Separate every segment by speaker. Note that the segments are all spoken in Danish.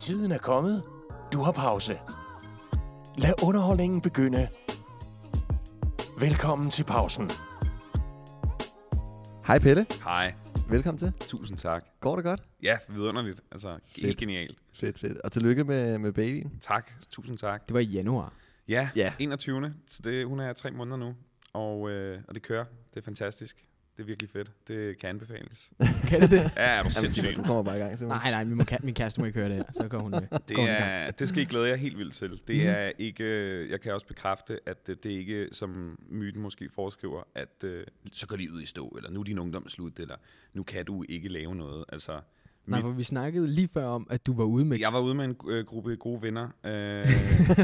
Speaker 1: Tiden er kommet. Du har pause. Lad underholdningen begynde. Velkommen til pausen.
Speaker 2: Hej Pelle,
Speaker 3: Hej.
Speaker 2: velkommen til.
Speaker 3: Tusind tak.
Speaker 2: Går det godt?
Speaker 3: Ja, vidunderligt. Altså, helt
Speaker 2: Fedt.
Speaker 3: genialt.
Speaker 2: Fedt, fedt. Og tillykke med, med babyen.
Speaker 3: Tak. Tusind tak.
Speaker 4: Det var i januar.
Speaker 3: Ja,
Speaker 2: Ja.
Speaker 3: 21. Så det, hun er tre måneder nu, og, øh, og det kører. Det er fantastisk. Det er virkelig fedt. Det kan anbefales.
Speaker 4: Kan det det?
Speaker 3: Ja, er du
Speaker 2: Jamen,
Speaker 3: sindssyg.
Speaker 2: Simon, du kommer bare i gang, Simon.
Speaker 4: nej, nej, min, min kæreste må ikke høre det her. Så går hun, øh, går hun
Speaker 3: Det, er, det skal I glæde jer helt vildt til. Det
Speaker 4: Mhm.
Speaker 3: er ikke, jeg kan også bekræfte, at det, det er ikke, som myten måske foreskriver, at øh, så går livet i stå, eller nu er din ungdom slut, eller nu kan du ikke lave noget. Altså,
Speaker 4: Nej, for vi snakkede lige før om, at du var ude med...
Speaker 3: Jeg var ude med en øh, gruppe gode venner, øh,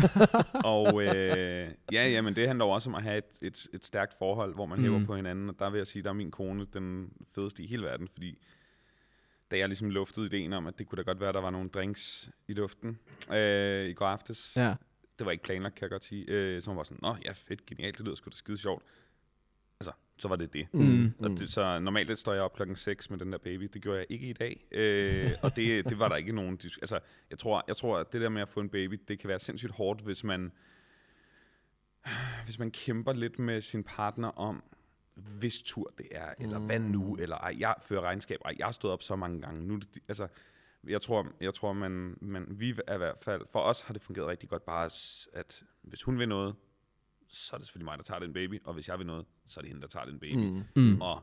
Speaker 3: og øh, ja, ja, men det handler også om at have et, et, et stærkt forhold, hvor man mm. hæver på hinanden, og der vil jeg sige, der er min kone den fedeste i hele verden, fordi da jeg ligesom luftede ideen om, at det kunne da godt være, at der var nogle drinks i luften øh, i går aftes.
Speaker 4: Ja.
Speaker 3: Det var ikke planlagt, kan jeg godt sige. Øh, så hun var sådan, nå ja, fedt, genialt, det lyder sgu da skide sjovt. Altså, så var det det.
Speaker 4: Mm.
Speaker 3: Og det, så normalt står jeg op klokken 6 med den der baby. Det gjorde jeg ikke i dag. Øh, og det, det var der ikke nogen... Altså, jeg tror, jeg tror, at det der med at få en baby, det kan være sindssygt hårdt, hvis man, hvis man kæmper lidt med sin partner om, hvis tur det er, eller hvad nu, eller ej, jeg fører regnskab, ej, jeg har stået op så mange gange. Nu, er det- altså, jeg tror, jeg tror man, man, vi er i hvert fald, for os har det fungeret rigtig godt bare, at hvis hun vil noget, så er det selvfølgelig mig, der tager den baby, og hvis jeg vil noget, så er det hende, der tager den baby.
Speaker 2: Mm.
Speaker 4: Mm.
Speaker 3: Og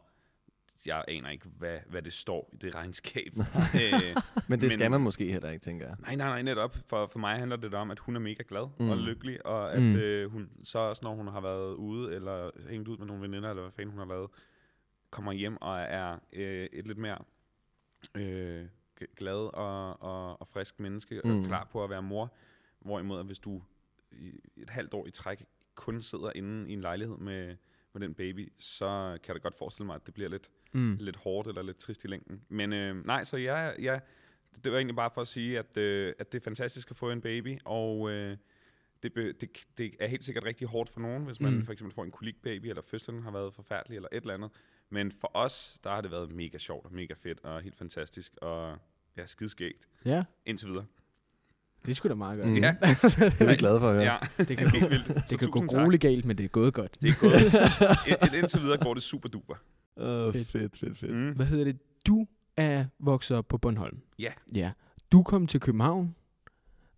Speaker 3: jeg aner ikke, hvad, hvad det står i det regnskab. øh,
Speaker 2: Men det
Speaker 3: Men-
Speaker 2: skal man måske heller ikke, tænker jeg.
Speaker 3: nej, nej, nej, netop. For, for mig handler det om, at hun er mega glad
Speaker 2: Mm.
Speaker 3: og lykkelig, og at
Speaker 4: Mm.
Speaker 3: øh, hun så også, når hun har været ude, eller hængt ud med nogle veninder, eller hvad fanden hun har lavet, kommer hjem og er øh, et lidt mere øh, glad og, og, og frisk menneske, mm. Og klar på at være mor. Hvorimod, at hvis du et halvt år i træk kun sidder inde i en lejlighed med, med den baby, så kan jeg da godt forestille mig, at det bliver lidt
Speaker 4: Mm.
Speaker 3: lidt hårdt eller lidt trist i længden. Men øh, nej, så jeg, jeg, det var egentlig bare for at sige, at, øh, at det er fantastisk at få en baby, og øh, det, be, det, det er helt sikkert rigtig hårdt for nogen, hvis man
Speaker 4: Mm.
Speaker 3: mm. for eksempel får en kolikbaby, eller fødslen har været forfærdelig, eller et eller andet. Men for os, der har det været mega sjovt, og mega fedt, og helt fantastisk, og ja, skideskægt.
Speaker 4: Ja,
Speaker 3: Indtil videre.
Speaker 4: Det sgu da meget godt.
Speaker 2: Mm.
Speaker 3: Ja.
Speaker 2: Det er vi glade for at høre.
Speaker 3: Ja,
Speaker 4: Det kan,
Speaker 3: helt
Speaker 4: gå,
Speaker 3: vildt.
Speaker 4: Det kan gå grueligt galt, men det er gået godt.
Speaker 3: Det er gået. Ind- Indtil videre går det super duper.
Speaker 2: Uh,
Speaker 4: Fedt.
Speaker 2: fedt, fedt, fedt.
Speaker 3: Mm.
Speaker 4: Hvad hedder det? Du er vokset op på Bornholm.
Speaker 3: Ja.
Speaker 4: Ja. Du kom til København,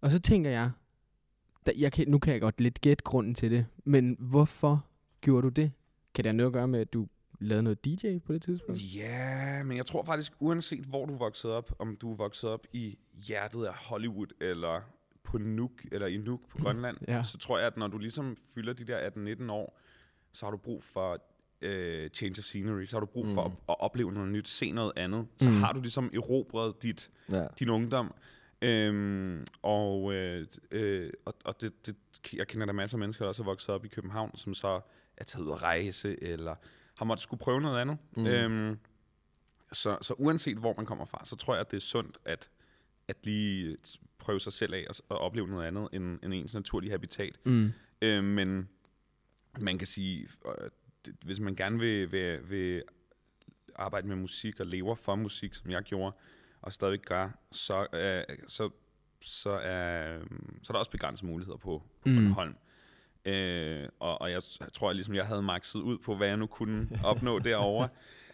Speaker 4: og så tænker jeg, da, jeg kan, nu kan jeg godt lidt gætte grunden til det, men hvorfor gjorde du det? Kan det have noget at gøre med, at du lavede noget DJ på det tidspunkt?
Speaker 3: Ja, men jeg tror faktisk, uanset hvor du vokset op, om du er vokset op i hjertet af Hollywood, eller på Nuuk, eller i Nuuk på Grønland,
Speaker 4: Ja.
Speaker 3: så tror jeg, at når du ligesom fylder de der 18-19 år, så har du brug for øh, change of scenery, så har du brug for
Speaker 2: Mm.
Speaker 3: at, at opleve noget nyt, se noget andet. Så
Speaker 4: Mm.
Speaker 3: har du ligesom erobret dit,
Speaker 2: Ja.
Speaker 3: din ungdom. Øhm, og øh, øh, og, og det, det, jeg kender der masser af mennesker, der også er vokset op i København, som så er taget ud at rejse, eller har måttet skulle prøve noget andet.
Speaker 2: Mm.
Speaker 3: Øhm, så, så uanset hvor man kommer fra, så tror jeg, at det er sundt at, at lige prøve sig selv af og, og opleve noget andet end, end ens naturlige habitat.
Speaker 4: Mm.
Speaker 3: Øh, men man kan sige, øh, det- hvis man gerne vil, vil, vil arbejde med musik og lever for musik, som jeg gjorde, og stadig gør, så, øh, så, så, er, så er der også begrænsede muligheder på, på
Speaker 4: mm.
Speaker 3: Bornholm. Øh, og, og jeg tror, at ligesom jeg havde makset ud på, hvad jeg nu kunne opnå derovre.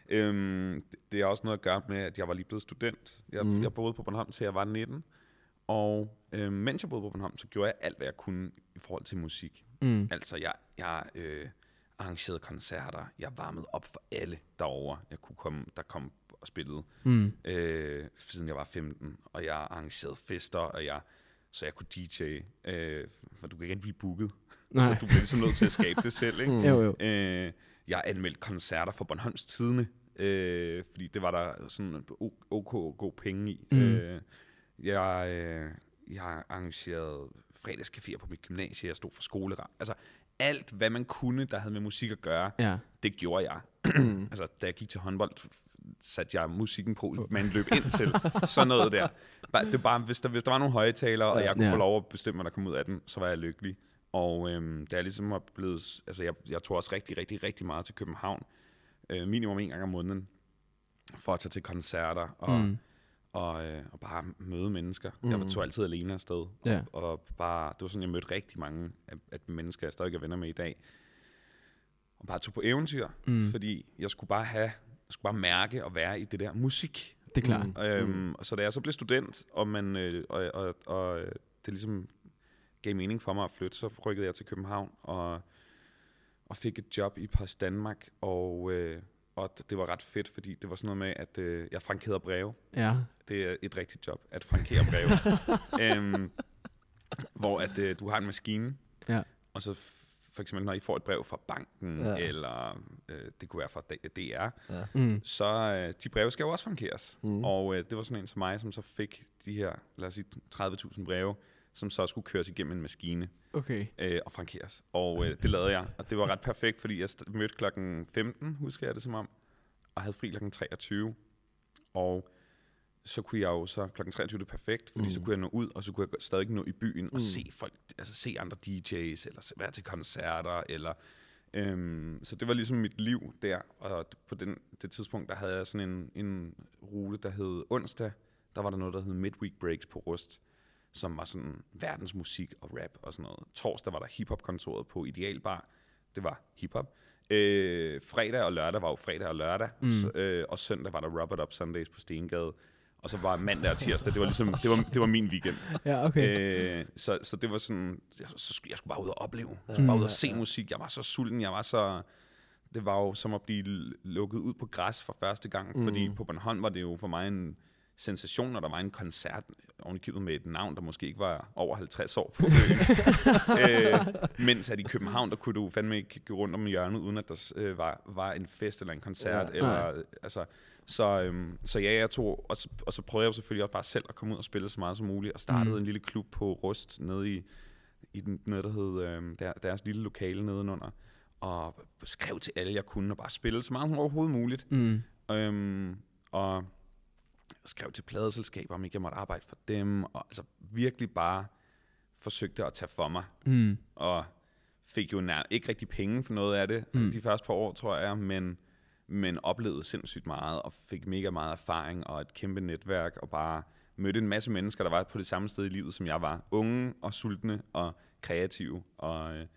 Speaker 3: Øhm, det, har også noget at gøre med, at jeg var lige blevet student. Jeg, mm. jeg boede på Bornholm til jeg var 19. Og øh, mens jeg boede på Bornholm, så gjorde jeg alt, hvad jeg kunne i forhold til musik.
Speaker 4: Mm.
Speaker 3: Altså, jeg, jeg øh, arrangerede koncerter. Jeg varmede op for alle derovre. Jeg kunne komme, der kom og spillede,
Speaker 4: Mm.
Speaker 3: øh, siden jeg var 15. Og jeg arrangerede fester, og jeg, så jeg kunne DJ. Øh, for du kan ikke blive booket.
Speaker 4: Nej.
Speaker 3: Så du bliver ligesom nødt til at skabe det selv, ikke?
Speaker 2: Mm.
Speaker 4: Jo, jo.
Speaker 3: Øh, jeg anmeldte koncerter for Bornholms Tidene, øh, fordi det var der sådan o- ok god penge i.
Speaker 4: Mm.
Speaker 3: Øh, jeg, øh, jeg arrangerede fredagscaféer på mit gymnasie, jeg stod for skoleret. Altså alt, hvad man kunne, der havde med musik at gøre,
Speaker 4: Ja.
Speaker 3: det gjorde jeg. altså, da jeg gik til håndbold, satte jeg musikken på, man løb ind til. Sådan noget der. Det var bare, hvis der, hvis der var nogle højtalere, og jeg kunne
Speaker 4: Ja.
Speaker 3: få lov at bestemme, hvad der kom ud af den, så var jeg lykkelig. Og øhm, da jeg ligesom var blevet... Altså, jeg, jeg tog også rigtig, rigtig, rigtig meget til København. Øh, minimum en gang om måneden. For at tage til koncerter og,
Speaker 4: Mm.
Speaker 3: Mm. og, øh, og bare møde mennesker. Mm. Jeg tog altid alene afsted. Og, og bare, det var sådan, jeg mødte rigtig mange af, af mennesker, jeg stadig er venner med i dag. Og bare tog på eventyr,
Speaker 4: Mm.
Speaker 3: mm. fordi jeg skulle bare have, jeg skulle bare mærke og være i det der musik.
Speaker 4: Det er klart.
Speaker 2: Mm.
Speaker 3: Øhm, og så da jeg så blev student, og, man, øh, og, og, og det ligesom gav mening for mig at flytte, så rykkede jeg til København og, og fik et job i Post Danmark, og, øh, og det var ret fedt, fordi det var sådan noget med, at øh, jeg frankerede breve.
Speaker 4: Ja.
Speaker 3: Det er et rigtigt job, at frankere breve. øhm, hvor at øh, du har en maskine,
Speaker 4: Ja.
Speaker 3: og så for eksempel, når I får et brev fra banken,
Speaker 2: Ja.
Speaker 3: eller øh, det kunne være fra DR,
Speaker 2: Ja.
Speaker 4: Mm.
Speaker 3: så øh, de breve skal jo også frankeres.
Speaker 2: Mm.
Speaker 3: Og øh, det var sådan en som mig, som så fik de her, lad os sige, 30.000 breve, som så skulle køres igennem en maskine
Speaker 4: Okay.
Speaker 3: øh, og frankeres. Og øh, det lavede jeg, og det var ret perfekt, fordi jeg mødte klokken 15, husker jeg det som om, og havde fri klokken 23. Og så kunne jeg jo så, klokken 23 det er perfekt, fordi
Speaker 2: Mm.
Speaker 3: så kunne jeg nå ud, og så kunne jeg stadig nå i byen og
Speaker 2: Mm.
Speaker 3: se folk, altså se andre DJ's, eller være til koncerter, eller... Øhm, så det var ligesom mit liv der, og på den, det tidspunkt, der havde jeg sådan en, en rute, der hed onsdag, der var der noget, der hed Midweek Breaks på Rust, som var sådan verdensmusik og rap og sådan noget. Torsdag var der hiphop-kontoret på Idealbar, det var hiphop. Øh, fredag og lørdag var jo fredag og lørdag,
Speaker 4: Mm.
Speaker 3: mm. så, øh, og søndag var der Robert Up Sundays på Stengade, og så var mandag og tirsdag, det var ligesom, det var, det var min weekend.
Speaker 4: Ja, okay.
Speaker 3: Øh, så, så det var sådan, jeg, så jeg skulle bare ud og opleve. Jeg skulle bare ud
Speaker 2: Mm.
Speaker 3: og se musik. Jeg var så sulten, jeg var så... Det var jo som at blive lukket ud på græs for første gang, mm. fordi på Bornholm var det jo for mig en sensation, når der var en koncert ovenikøbet med et navn, der måske ikke var over 50 år på øen. øh, mens at i København, der kunne du fandme ikke gå rundt om hjørnet, uden at der øh, var, var en fest eller en koncert.
Speaker 2: Ja.
Speaker 3: Eller, altså, så, øhm, så ja, jeg tog, og så, og så prøvede jeg jo selvfølgelig også bare selv at komme ud og spille så meget som muligt, og startede
Speaker 4: Mm.
Speaker 3: en lille klub på Rust nede i, i den, noget, der hed øhm, der, deres lille lokale nedenunder, og skrev til alle, jeg kunne, og bare spille så meget som overhovedet muligt.
Speaker 4: Mm.
Speaker 3: Øhm, og skrev til pladeselskaber, om ikke jeg måtte arbejde for dem, og altså virkelig bare forsøgte at tage for mig,
Speaker 4: Mm.
Speaker 3: og fik jo nær, ikke rigtig penge for noget af det,
Speaker 4: Mm.
Speaker 3: de første par år, tror jeg, men, men oplevede sindssygt meget, og fik mega meget erfaring, og et kæmpe netværk, og bare mødte en masse mennesker, der var på det samme sted i livet, som jeg var. Unge og sultne og kreative, og, øh,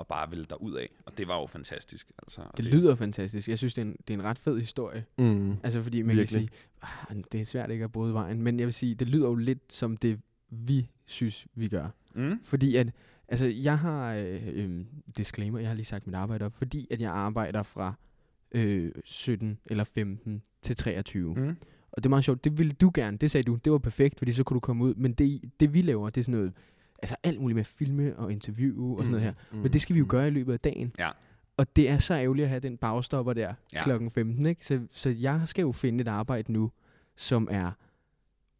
Speaker 3: og bare ville derud af. Og det var jo fantastisk. Altså, og
Speaker 4: Det lyder fantastisk. Jeg synes, det er en, det er en ret fed historie.
Speaker 2: Mm.
Speaker 4: Altså, fordi man
Speaker 2: Virkelig.
Speaker 4: kan sige, ah, det er svært ikke at bryde vejen, men jeg vil sige, det lyder jo lidt som det, vi synes, vi gør.
Speaker 3: Mm?
Speaker 4: Fordi at, altså, jeg har, øh, øh, disclaimer, jeg har lige sagt mit arbejde op, fordi at jeg arbejder fra øh, 17 eller 15 til 23. Mm.
Speaker 3: Mm.
Speaker 4: Og det er meget sjovt, det ville du gerne, det sagde du, det var perfekt, fordi så kunne du komme ud, men det, det vi laver, det er sådan noget, altså alt muligt med filme og interview og sådan noget her.
Speaker 2: Mm.
Speaker 4: Men det skal vi jo gøre i løbet af dagen.
Speaker 3: Ja.
Speaker 4: Og det er så ærgerligt at have den bagstopper der
Speaker 3: Ja.
Speaker 4: klokken 15, ikke? Så, så jeg skal jo finde et arbejde nu, som er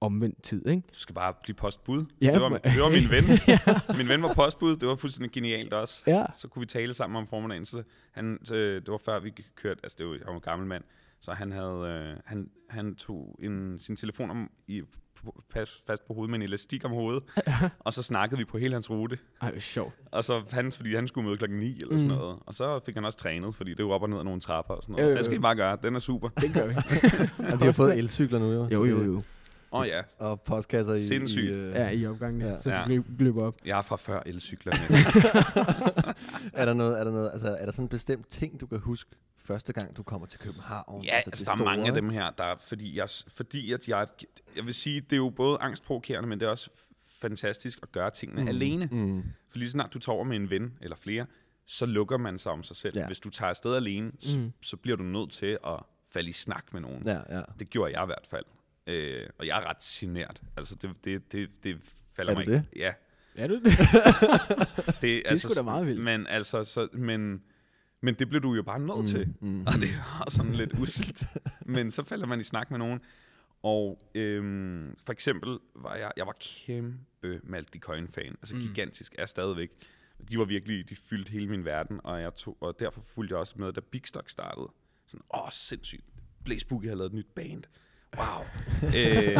Speaker 4: omvendt tid, ikke?
Speaker 3: Du skal bare blive postbud.
Speaker 4: Ja,
Speaker 3: det, var, det var min ven.
Speaker 4: ja.
Speaker 3: min ven var postbud. Det var fuldstændig genialt også.
Speaker 4: ja.
Speaker 3: Så kunne vi tale sammen om formiddagen. Så han, så, det var før vi kørte, altså det var, han var en gammel mand, så han havde, øh, han, han tog en, sin telefon om, i, pas, fast på hovedet med en elastik om hovedet, og så snakkede vi på hele hans rute.
Speaker 4: Ej, sjovt.
Speaker 3: Og så han, fordi han skulle møde klokken 9 eller sådan
Speaker 4: Mm.
Speaker 3: noget. Og så fik han også trænet, fordi det var op og ned af nogle trapper og sådan noget.
Speaker 4: jo,
Speaker 3: Det skal I bare gøre, den er super.
Speaker 4: Det gør vi.
Speaker 2: Og de har fået elcykler nu, jo.
Speaker 4: jo, jo, jo.
Speaker 3: Åh oh, ja,
Speaker 2: Og postkasser i...
Speaker 3: Sindssygt.
Speaker 2: I, øh,
Speaker 4: Ja, i opgangen,
Speaker 2: Ja.
Speaker 4: så
Speaker 3: Ja.
Speaker 4: du løb- løber op.
Speaker 3: jeg er fra før elcyklerne.
Speaker 2: er der noget, er der noget, altså er der sådan en bestemt ting, du kan huske første gang, du kommer til København?
Speaker 3: Ja, altså,
Speaker 2: det
Speaker 3: der er
Speaker 2: store,
Speaker 3: mange af dem her, der, fordi, jeg, fordi at jeg, jeg vil sige, det er jo både angstprovokerende, men det er også fantastisk at gøre tingene mm. alene.
Speaker 2: Mm.
Speaker 3: For lige så snart du tager over med en ven eller flere, så lukker man sig om sig selv.
Speaker 2: Ja.
Speaker 3: Hvis du tager afsted alene, så,
Speaker 4: Mm.
Speaker 3: så bliver du nødt til at falde i snak med nogen. Ja.
Speaker 2: Ja.
Speaker 3: Det gjorde jeg i hvert fald. Øh, og jeg er ret genert. Altså, det, det, det, det falder
Speaker 2: Er
Speaker 3: mig
Speaker 2: du
Speaker 3: ikke. Ja.
Speaker 4: Er du det?
Speaker 3: Det,
Speaker 4: er sgu da meget vildt.
Speaker 3: Men, altså, så, men, men det bliver du jo bare nødt mm. til.
Speaker 2: Mm.
Speaker 3: Og det er sådan lidt uselt. Men så falder man i snak med nogen. Og øhm, for eksempel var jeg, jeg var kæmpe Malte Coyne-fan. Altså
Speaker 4: Mm.
Speaker 3: mm. gigantisk, er stadigvæk. De var virkelig, de fyldte hele min verden, og, jeg tog, og derfor fulgte jeg også med, da Big Stock startede. Sådan, åh, sindssygt. Blaze Boogie har lavet et nyt band. Wow. øh,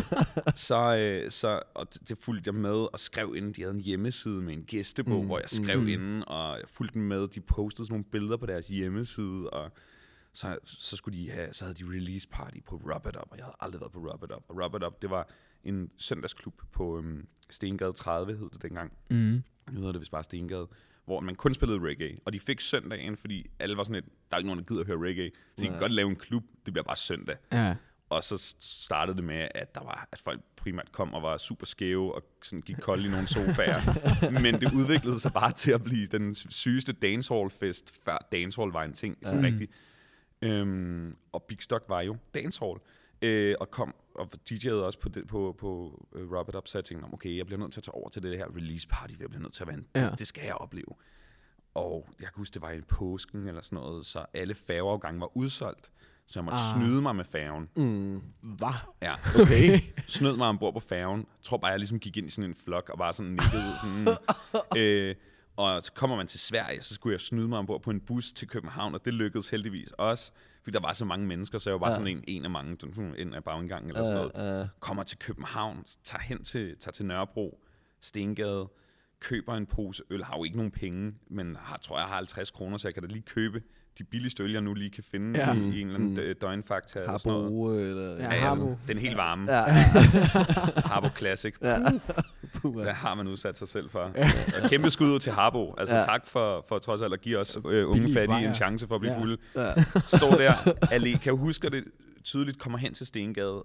Speaker 3: så, øh, så, og det, det fulgte jeg med og skrev inden. De havde en hjemmeside med en gæstebog,
Speaker 2: Mm,
Speaker 3: hvor jeg skrev
Speaker 4: mm.
Speaker 3: inden, og jeg fulgte med. De postede sådan nogle billeder på deres hjemmeside, og, så, så, skulle de have, så havde de release party på Rub It Up, og jeg havde aldrig været på Rub It Up. Og Rub It Up, det var en søndagsklub på øhm, Stengade 30, hed det dengang.
Speaker 4: Mm.
Speaker 3: Nu hedder det vist bare Stengade, hvor man kun spillede reggae. Og de fik søndagen, fordi alle var sådan lidt, der er ikke nogen, der gider at høre reggae. Så de kan
Speaker 2: Nej.
Speaker 3: godt lave en klub, det bliver bare søndag.
Speaker 4: Ja.
Speaker 3: Og så startede det med, at der var, at folk primært kom og var super skæve og sådan gik kold i nogle sofaer. Men det udviklede sig bare til at blive den sygeste dancehall-fest, før dancehall var en ting. Sådan
Speaker 4: Mm.
Speaker 3: rigtig. Øhm, og Big Stock var jo dancehall. Øh, og kom og DJ'ede også på, det, på, på Rub It Up, så jeg tænkte, "Nå, okay, jeg bliver nødt til at tage over til det her release party, jeg bliver nødt til at være en,
Speaker 4: Ja.
Speaker 3: det, det skal jeg opleve. Og jeg kan huske, det var i påsken eller sådan noget, så alle færgeafgange var udsolgt. Så jeg måtte
Speaker 4: Ah.
Speaker 3: snyde mig med færgen.
Speaker 2: Mm.
Speaker 4: Hvad?
Speaker 3: Ja,
Speaker 2: Okay.
Speaker 3: snød mig ombord på færgen. Jeg tror bare, jeg ligesom gik ind i sådan en flok og bare sådan nikkede. Sådan, øh, og så kommer man til Sverige, så skulle jeg snyde mig ombord på en bus til København, og det lykkedes heldigvis også. Fordi der var så mange mennesker, så jeg var bare
Speaker 2: Ja.
Speaker 3: sådan en, en af mange, en af bagindgangen eller sådan noget.
Speaker 2: Uh, uh,
Speaker 3: Kommer til København, tager hen til, tager til Nørrebro, Stengade, køber en pose øl, har jo ikke nogen penge, men har, tror jeg har 50 kroner, så jeg kan da lige købe de billigste øl, jeg nu lige kan finde
Speaker 4: Ja.
Speaker 3: i, i en eller anden
Speaker 2: Mm.
Speaker 3: mm. døgnfakta. eller sådan noget.
Speaker 2: Harbo, eller...
Speaker 4: Ja,
Speaker 3: Ja,
Speaker 4: Harbo.
Speaker 3: den er helt varme.
Speaker 2: Ja,
Speaker 3: Harbo Classic.
Speaker 2: ja.
Speaker 3: Hvad har man udsat sig selv for? Ja. Kæmpe skud ud til Harbo. Altså
Speaker 2: Ja.
Speaker 3: tak for, for trods alt at give os øh, unge fattige en chance for at blive
Speaker 4: Ja.
Speaker 3: ja. fulde.
Speaker 2: ja.
Speaker 3: Står der, alle, kan du huske, at det tydeligt kommer hen til Stengade,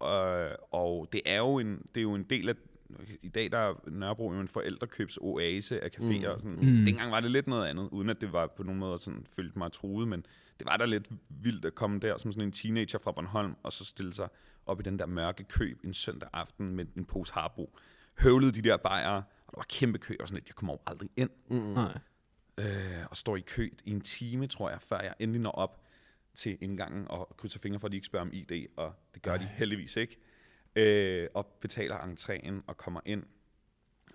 Speaker 3: og, og det er jo en, det er jo en del af i dag der er Nørrebro jo en forældrekøbs oase af caféer. Mm. Sådan.
Speaker 4: Mm.
Speaker 3: Dengang var det lidt noget andet, uden at det var på nogen måde sådan, følte mig truet, men det var da lidt vildt at komme der som sådan en teenager fra Bornholm, og så stille sig op i den der mørke kø en søndag aften med en pose Harbo. Høvlede de der bajere, og der var kæmpe kø, og sådan lidt, jeg kommer aldrig ind
Speaker 2: Mm.
Speaker 4: Nej.
Speaker 3: øh, og står i kø i en time, tror jeg, før jeg endelig når op til indgangen og krydser fingre for, at de ikke spørger om ID, og det gør de heldigvis ikke. Øh, og betaler entréen og kommer ind.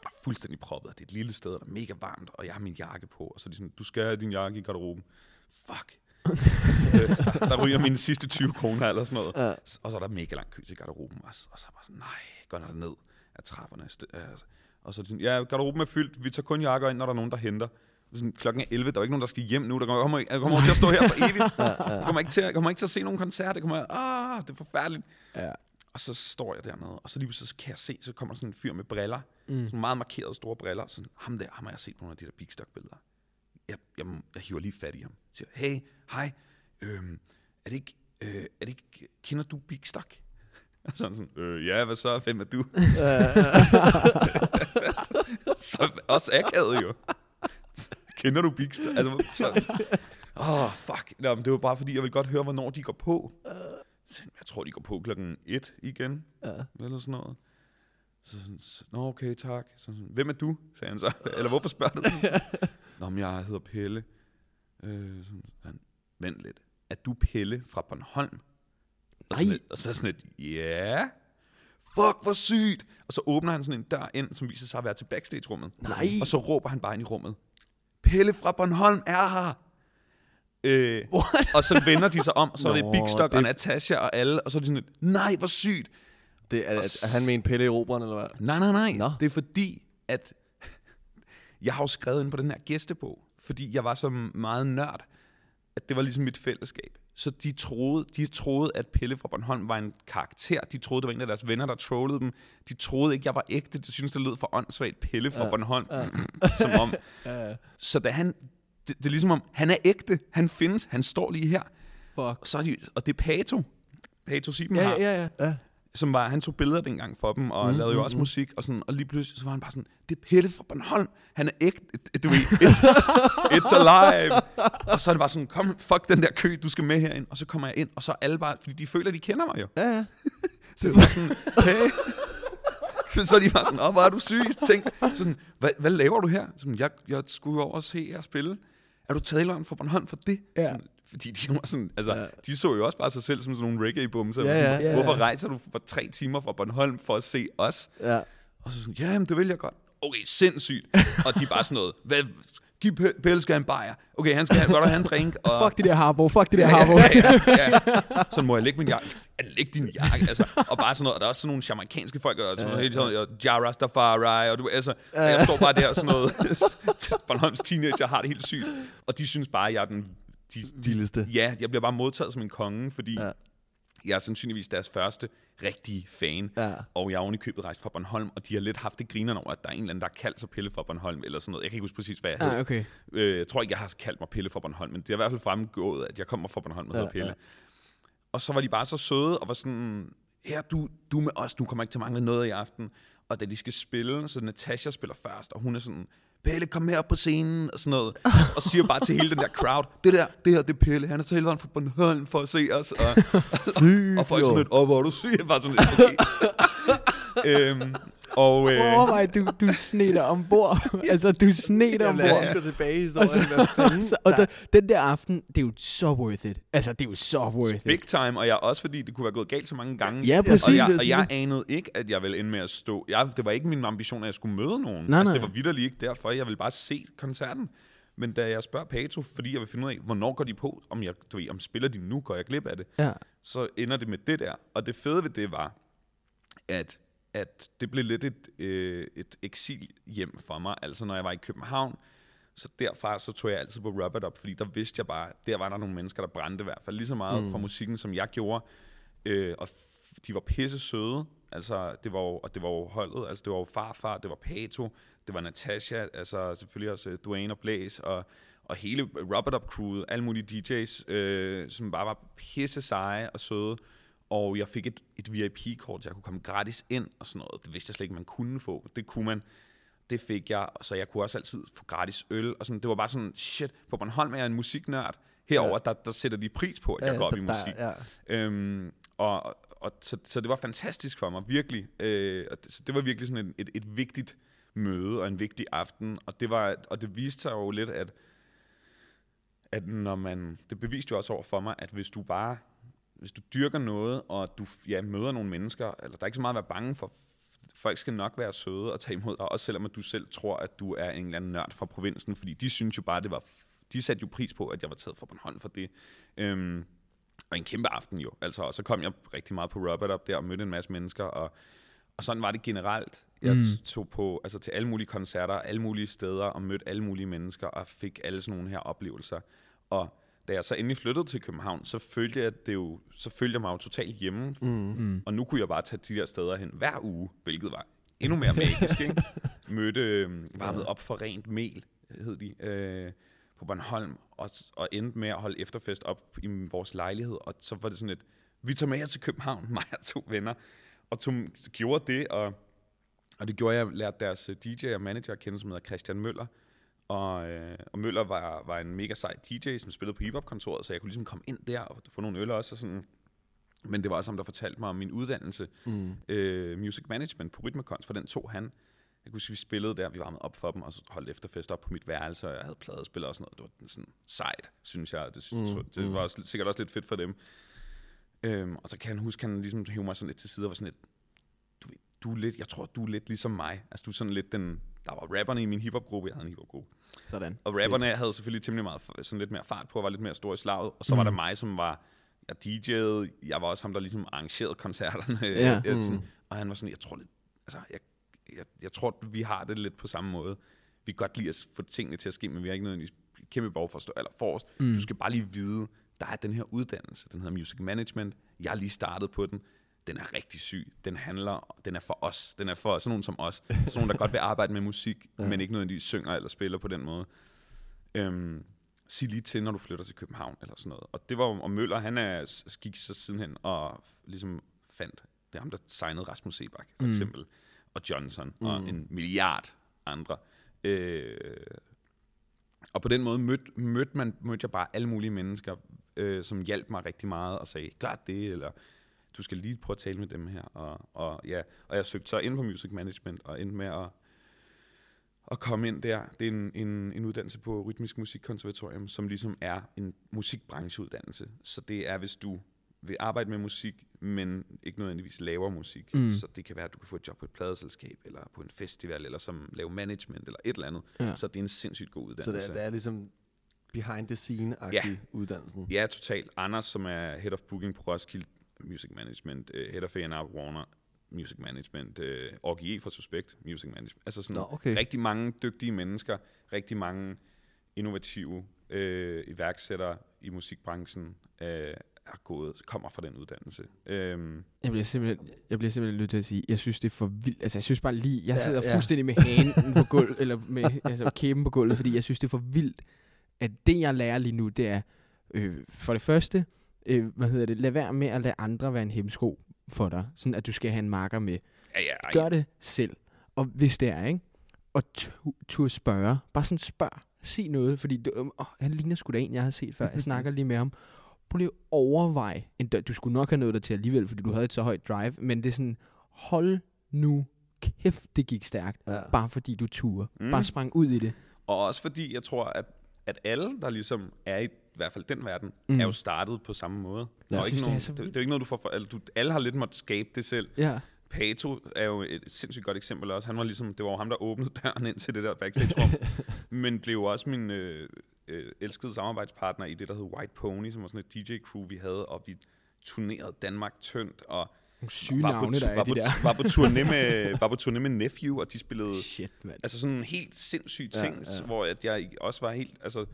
Speaker 3: Og er fuldstændig proppet. Det er et lille sted, og der er mega varmt, og jeg har min jakke på. Og så er de sådan, du skal have din jakke i garderoben. Fuck. øh, der, ryger mine sidste 20 kroner eller sådan noget.
Speaker 2: Ja.
Speaker 3: Og så er der mega lang kø til garderoben også. Og så er jeg bare sådan, nej, går der ned af trapperne. Øh, og så er de sådan, ja, garderoben er fyldt. Vi tager kun jakker ind, når der er nogen, der henter. Sådan, klokken er 11, der er ikke nogen, der skal hjem nu. Der kommer, jeg kommer, jeg kommer til at stå her for evigt. Jeg kommer ikke til, jeg kommer ikke til at se nogen koncert. Det kommer, ah, det er forfærdeligt.
Speaker 4: Ja.
Speaker 3: Og så står jeg dernede, og så lige pludselig så kan jeg se, så kommer sådan en fyr med briller.
Speaker 4: Mm.
Speaker 3: Sådan meget markerede store briller. Sådan, ham der, ham har jeg set på nogle af de der Big Stock billeder. Jeg, jeg, jeg hiver lige fat i ham. Siger, hey, hej, øhm, er det ikke, øh, er det ikke, kender du Big Stock? Og sådan sådan, øh, ja, hvad så? Hvem er du? så også akavet jo. Kender du Big Stock? Altså, så, åh, oh, fuck. Nå, men det var bare fordi, jeg vil godt høre, hvornår de går på. Jeg tror, de går på klokken et igen,
Speaker 2: Ja.
Speaker 3: eller sådan noget. Så sådan, så, Nå, okay, tak. Så sådan, Hvem er du? sagde han så. Eller hvorfor spørger du? Nå, men jeg hedder Pelle. Øh, sådan, sådan, Vent lidt. Er du Pelle fra Bornholm? Og, sådan,
Speaker 4: Nej.
Speaker 3: og så sådan lidt, ja. Fuck, hvor sygt. Og så åbner han sådan en dør ind, som viser sig at være til backstage-rummet.
Speaker 4: Nej.
Speaker 3: Og så råber han bare ind i rummet. Pelle fra Bornholm er her. Øh, og så vender de sig om, og så er det
Speaker 2: Nå,
Speaker 3: Big Stock
Speaker 2: det-
Speaker 3: og Natasha og alle, og så er de sådan lidt, nej, hvor sygt.
Speaker 2: Det er, er, er han med en pille i roberen, eller hvad?
Speaker 3: Nej, nej, nej.
Speaker 2: Nå.
Speaker 3: Det er fordi, at jeg har jo skrevet ind på den her gæstebog, fordi jeg var så meget nørd, at det var ligesom mit fællesskab. Så de troede, de troede, at Pelle fra Bornholm var en karakter. De troede, det var en af deres venner, der trollede dem. De troede ikke, jeg var ægte. De syntes, det lød for åndssvagt Pelle fra
Speaker 2: Ja,
Speaker 3: Bornholm.
Speaker 2: ja.
Speaker 3: Ja. Som om.
Speaker 2: Ja.
Speaker 3: Så da han... Det, det er ligesom om, han er ægte. Han findes. Han står lige her.
Speaker 4: Fuck.
Speaker 3: Og, så er de, og det er Pato. Pato Sieben
Speaker 4: Ja,
Speaker 3: har
Speaker 4: ja, ja.
Speaker 3: som var, han tog billeder dengang for dem, og mm, lavede jo også mm, musik, og, sådan, og lige pludselig så var han bare sådan, det er Pelle fra Bornholm, han er ægte, du ved, it's, it's alive. Og så er det bare sådan, kom, fuck den der kø, du skal med herind, og så kommer jeg ind, og så er alle bare, fordi de føler, de kender mig jo.
Speaker 2: Ja, ja.
Speaker 3: Så det var sådan, hey. Så er de bare sådan, åh, hvor er du syg? Tænk, sådan, hvad, hvad laver du her? Sådan, jeg, jeg skulle over og se jer spille. Er du taleren fra Bornholm for det?
Speaker 4: Ja.
Speaker 3: Sådan, fordi de var sådan, altså,
Speaker 2: Ja.
Speaker 3: ja. de så jo også bare sig selv som sådan nogle reggae-bumser.
Speaker 2: Ja,
Speaker 3: Sådan,
Speaker 2: ja.
Speaker 4: Ja,
Speaker 3: Hvorfor
Speaker 4: ja.
Speaker 3: rejser du for tre timer fra Bornholm for at se os?
Speaker 2: ja.
Speaker 3: Og så sådan, ja, jamen, det vil jeg godt. Okay, sindssygt. og de er bare sådan noget, hvad, giv Pe- Pelle skal have en bajer. Okay, han skal have, godt have en drink. Og,
Speaker 4: Fuck det der Harbo, fuck det der
Speaker 3: ja,
Speaker 4: Harbo.
Speaker 3: ja, ja, ja. Så må jeg lægge min jakke. Ja, læg din jakke. Altså, og bare sådan noget. Og der er også sådan nogle jamaikanske folk, og sådan noget, helt sådan, og Ja Rastafari, og du, altså, og jeg står bare der og sådan noget. Bornholms teenager har det helt sygt. Og de synes bare, at jeg er den, de,
Speaker 2: Vildeste.
Speaker 3: Ja, jeg bliver bare modtaget som en konge, fordi
Speaker 2: Ja.
Speaker 3: ja. jeg er sandsynligvis deres første rigtige fan.
Speaker 2: Ja.
Speaker 3: Og jeg er oven i købet rejst fra Bornholm, og de har lidt haft det griner over, at der er en eller anden, der har kaldt sig Pille fra Bornholm, eller sådan noget. Jeg kan ikke huske præcis, hvad jeg hed.
Speaker 4: Ah, okay.
Speaker 3: Øh, jeg tror ikke, jeg har kaldt mig Pille fra Bornholm, men det er i hvert fald fremgået, at jeg kommer fra Bornholm og hedder
Speaker 2: Ja,
Speaker 3: Pille.
Speaker 2: ja.
Speaker 3: Og så var de bare så søde, og var sådan, her, du, du med os, du kommer ikke til at mangle noget i aften. Og da de skal spille, så Natasha spiller først, og hun er sådan, Pelle, kom her på scenen, og sådan noget. Og siger bare til hele den der crowd, det der, det her, det er Pelle, han er til hele vejen fra Bornholm for at se os. Og,
Speaker 2: Sygt,
Speaker 3: og folk sådan lidt, åh, hvor er du syg? Bare sådan lidt, okay. øhm, og, øh,
Speaker 4: Overvej, du, du sned dig ombord. altså, du
Speaker 2: os
Speaker 4: ombord.
Speaker 2: lige gå tilbage i
Speaker 4: Og så,
Speaker 2: historien. Hvad fanden?
Speaker 4: og, så, og så, den der aften, det er jo så worth it. Altså, det er jo så worth it.
Speaker 3: big time, og jeg også fordi det kunne være gået galt så mange gange.
Speaker 4: Ja, præcis,
Speaker 3: Og jeg,
Speaker 4: jeg
Speaker 3: og jeg anede ikke, at jeg ville ende med at stå. Jeg, det var ikke min ambition, at jeg skulle møde nogen.
Speaker 4: Nej,
Speaker 3: altså, det var vidderligt ikke derfor. Jeg ville bare se koncerten. Men da jeg spørger Pato, fordi jeg vil finde ud af, hvornår går de på, om, jeg, du ved, om spiller de nu, går jeg glip af det,
Speaker 4: Ja.
Speaker 3: så ender det med det der. Og det fede ved det var, at, at det blev lidt et, øh, et eksil hjem for mig. Altså når jeg var i København, så derfra så tog jeg altid på Rub It Up, fordi der vidste jeg bare, der var der nogle mennesker, der brændte i hvert fald lige så meget mm. for musikken, som jeg gjorde. Øh, og de var pisse søde, altså det var jo, og det var jo holdet, altså det var jo farfar, det var Pato, det var Natasha, altså selvfølgelig også øh, Dwayne og Blaze, og, og hele Rub It Up crewet, alle mulige DJ's, øh, som bare var pisse seje og søde. Og jeg fik et, et VIP-kort, så jeg kunne komme gratis ind og sådan noget. Det vidste jeg slet ikke, man kunne få. Det kunne man. Det fik jeg, så jeg kunne også altid få gratis øl. Og sådan. Det var bare sådan, shit, på Bornholm er jeg en musiknørd. Herover der, der sætter de pris på, at jeg går op i
Speaker 2: der-
Speaker 3: musik.
Speaker 2: Ja.
Speaker 3: Øhm, og, og så, så det var fantastisk for mig, virkelig. Øh, og det, så det var virkelig sådan et, et, et vigtigt møde og en vigtig aften. Og det, var, og det viste sig jo lidt, at, at når man... Det beviste jo også over for mig, at hvis du bare... Hvis du dyrker noget, og du ja, møder nogle mennesker, eller der er ikke så meget at være bange for, folk skal nok være søde og tage imod dig, også selvom at du selv tror, at du er en eller anden nørd fra provinsen, fordi de synes jo bare, det var... De satte jo pris på, at jeg var taget fra Bornholm for det. Øhm, og en kæmpe aften jo. Altså, og så kom jeg rigtig meget på Robert op der og mødte en masse mennesker, og, og sådan var det generelt. Jeg
Speaker 4: mm.
Speaker 3: tog på, altså til alle mulige koncerter, alle mulige steder, og mødte alle mulige mennesker, og fik alle sådan nogle her oplevelser. Og da jeg så endelig flyttede til København, så følte jeg, at det jo, så følte jeg mig jo totalt hjemme.
Speaker 2: Mm.
Speaker 3: Og nu kunne jeg bare tage de der steder hen hver uge, hvilket var endnu mere magisk. ikke? Mødte, øh, varmet op for rent mel, hed de, øh, på Bornholm, og, og endte med at holde efterfest op i vores lejlighed. Og så var det sådan et, vi tager med jer til København, mig og to venner. Og tog, gjorde det, og, og det gjorde jeg, lærte deres øh, DJ og manager at kende, som hedder Christian Møller. Og, øh, og Møller var, var en mega sej DJ, som spillede på hiphop-kontoret, så jeg kunne ligesom komme ind der og få nogle øl også. Og sådan. Men det var også ham, der fortalte mig om min uddannelse,
Speaker 2: Mm.
Speaker 3: øh, music management på Rytmekons, for den tog han. Jeg kunne huske, vi spillede der, vi varmede op for dem, og så holdt efterfest op på mit værelse, og jeg havde pladespiller og sådan noget. Det var sådan sejt, synes jeg. Det,
Speaker 2: Mm,
Speaker 3: mm, det
Speaker 2: mm.
Speaker 3: var også, sikkert også lidt fedt for dem. Øhm, og så kan han huske, han ligesom hævde mig sådan lidt til side og var sådan lidt, du, du er lidt, jeg tror, du er lidt ligesom mig. Altså, du er sådan lidt den, der var rapperne i min hiphopgruppe, jeg havde en hiphopgruppe.
Speaker 4: Sådan.
Speaker 3: Og rapperne havde selvfølgelig temmelig meget, sådan lidt mere fart på, og var lidt mere stor i slaget. Og så mm. var der
Speaker 4: Mm.
Speaker 3: mig, som var, jeg DJ'ede, jeg var også ham, der ligesom arrangerede koncerterne.
Speaker 4: Ja.
Speaker 3: Jeg, sådan,
Speaker 2: Mm.
Speaker 3: og han var sådan, jeg tror lidt, altså, jeg, jeg, jeg tror, vi har det lidt på samme måde. Vi kan godt lide at få tingene til at ske, men vi har ikke nødvendigvis kæmpe behov for at stå eller forrest.
Speaker 4: Mm.
Speaker 3: Mm. Du skal bare lige vide, der er den her uddannelse, den hedder Music Management. Jeg har lige startet på den. Den er rigtig syg. Den handler, den er for os. Den er for sådan nogen som os. Sådan nogen, der godt vil arbejde med musik,
Speaker 2: Ja.
Speaker 3: men ikke nødvendigvis synger eller spiller på den måde. Øhm, sig lige til, når du flytter til København, eller sådan noget. Og det var og Møller, han er, gik så sidenhen og ligesom fandt, det er ham, der signede Rasmus Sebak, for
Speaker 4: Mm.
Speaker 3: eksempel, og Johnson, mm. og en milliard andre. Øh, og på den måde mødte, mødte, man, mødte jeg bare alle mulige mennesker, øh, som hjalp mig rigtig meget og sagde, gør det, eller du skal lige prøve at tale med dem her. Og, og, ja, og jeg søgte så ind på Music Management, og endte med at, at komme ind der. Det er en, en, en uddannelse på Rytmisk Musikkonservatorium, som ligesom er en musikbrancheuddannelse. Så det er, hvis du vil arbejde med musik, men ikke nødvendigvis laver musik.
Speaker 4: Mm.
Speaker 3: Så det kan være, at du kan få et job på et pladeselskab, eller på en festival, eller som lave management, eller et eller andet.
Speaker 4: Ja.
Speaker 3: Så det er en sindssygt god
Speaker 2: Så
Speaker 3: uddannelse.
Speaker 2: det er, det er ligesom behind the scene-agtig
Speaker 3: Ja.
Speaker 2: uddannelsen.
Speaker 3: Ja, totalt. Anders, som er Head of Booking på Roskilde Music Management, uh, Head of A&R Warner Music Management, uh, Orgie fra Suspect Music Management. Altså sådan
Speaker 2: Nå, okay.
Speaker 3: rigtig mange dygtige mennesker, rigtig mange innovative øh, iværksættere i musikbranchen øh, er gået, kommer fra den uddannelse. Øhm,
Speaker 4: Jeg bliver simpelthen, jeg bliver simpelthen nødt til at sige, jeg synes, det er for vildt. Altså, jeg synes bare lige, jeg
Speaker 2: Ja,
Speaker 4: sidder
Speaker 2: ja.
Speaker 4: fuldstændig med hanen på gulvet, eller med altså, kæben på gulvet, fordi jeg synes, det er for vildt, at det, jeg lærer lige nu, det er, øh, for det første, øh, hvad hedder det, lad være med at lade andre være en hemsko for dig, sådan at du skal have en marker med.
Speaker 3: ja, ja, ej,
Speaker 4: Gør det selv, og hvis det er, ikke? Og tu- turde spørge. Bare sådan spørg. Sig noget, fordi du, øh, åh, han ligner sgu da en, jeg har set før. Jeg snakker lige med ham. Prøv lige at overveje. En dør- Du skulle nok have nået dig til alligevel, fordi du havde et så højt drive. Men det er sådan, hold nu kæft, det gik stærkt.
Speaker 2: Ja.
Speaker 4: Bare fordi du turde.
Speaker 3: Mm.
Speaker 4: Bare sprang ud i det.
Speaker 3: Og også fordi, jeg tror, at, at alle, der ligesom er i, i hvert fald den verden,
Speaker 4: Mm.
Speaker 3: er jo startet på samme måde. Der er ikke
Speaker 4: synes, det er
Speaker 3: nogen,
Speaker 4: så
Speaker 3: det, det, er jo ikke noget, du får for, altså, du, alle har lidt måttet skabe det selv.
Speaker 4: Ja.
Speaker 3: Pato er jo et sindssygt godt eksempel også. Han var ligesom, det var jo ham, der åbnede døren ind til det der backstage-rum, men blev jo også min øh, øh, elskede samarbejdspartner i det, der hed White Pony, som var sådan et DJ-crew, vi havde, og vi turnerede Danmark tyndt, og
Speaker 4: syge
Speaker 3: var, på,
Speaker 4: der
Speaker 3: var,
Speaker 4: de
Speaker 3: på,
Speaker 4: der.
Speaker 3: var, på turné med, var på turné med Nephew, og de spillede
Speaker 4: Shit, mand.
Speaker 3: Altså sådan en helt sindssyg
Speaker 2: Ja,
Speaker 3: ting,
Speaker 2: ja.
Speaker 3: ja, ja. hvor at jeg også var helt, altså...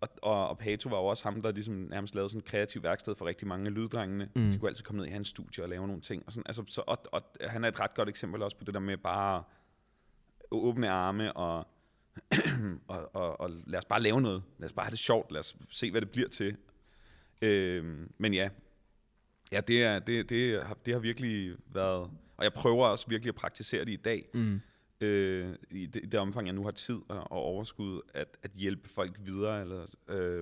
Speaker 3: Og, og, og Pato var jo også ham, der ligesom nærmest lavede sådan et kreativt værksted for rigtig mange af lyddrengene.
Speaker 4: Mm.
Speaker 3: De kunne altid komme ned i hans studie og lave nogle ting. Og, sådan, altså, så, og, og han er et ret godt eksempel også på det der med bare åbne arme og, og, og, og lad os bare lave noget. Lad os bare have det sjovt. Lad os se, hvad det bliver til. Øhm, men ja, ja det, er, det, det, har, det har virkelig været... Og jeg prøver også virkelig at praktisere det i dag
Speaker 4: Mm.
Speaker 3: Øh, i, det, i det omfang, jeg nu har tid og, og overskud, at, at hjælpe folk videre. Eller, øh,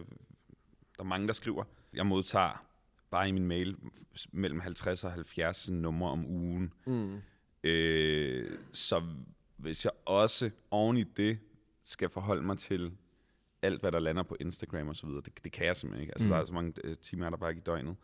Speaker 3: der er mange, der skriver. Jeg modtager bare i min mail mellem 50 og 70 numre om ugen.
Speaker 2: Mm.
Speaker 3: Øh, så hvis jeg også oven i det skal forholde mig til alt, hvad der lander på Instagram og så videre, det, det kan jeg simpelthen ikke. Altså,
Speaker 4: Mm.
Speaker 3: der er så mange øh, timer, er der bare ikke i døgnet.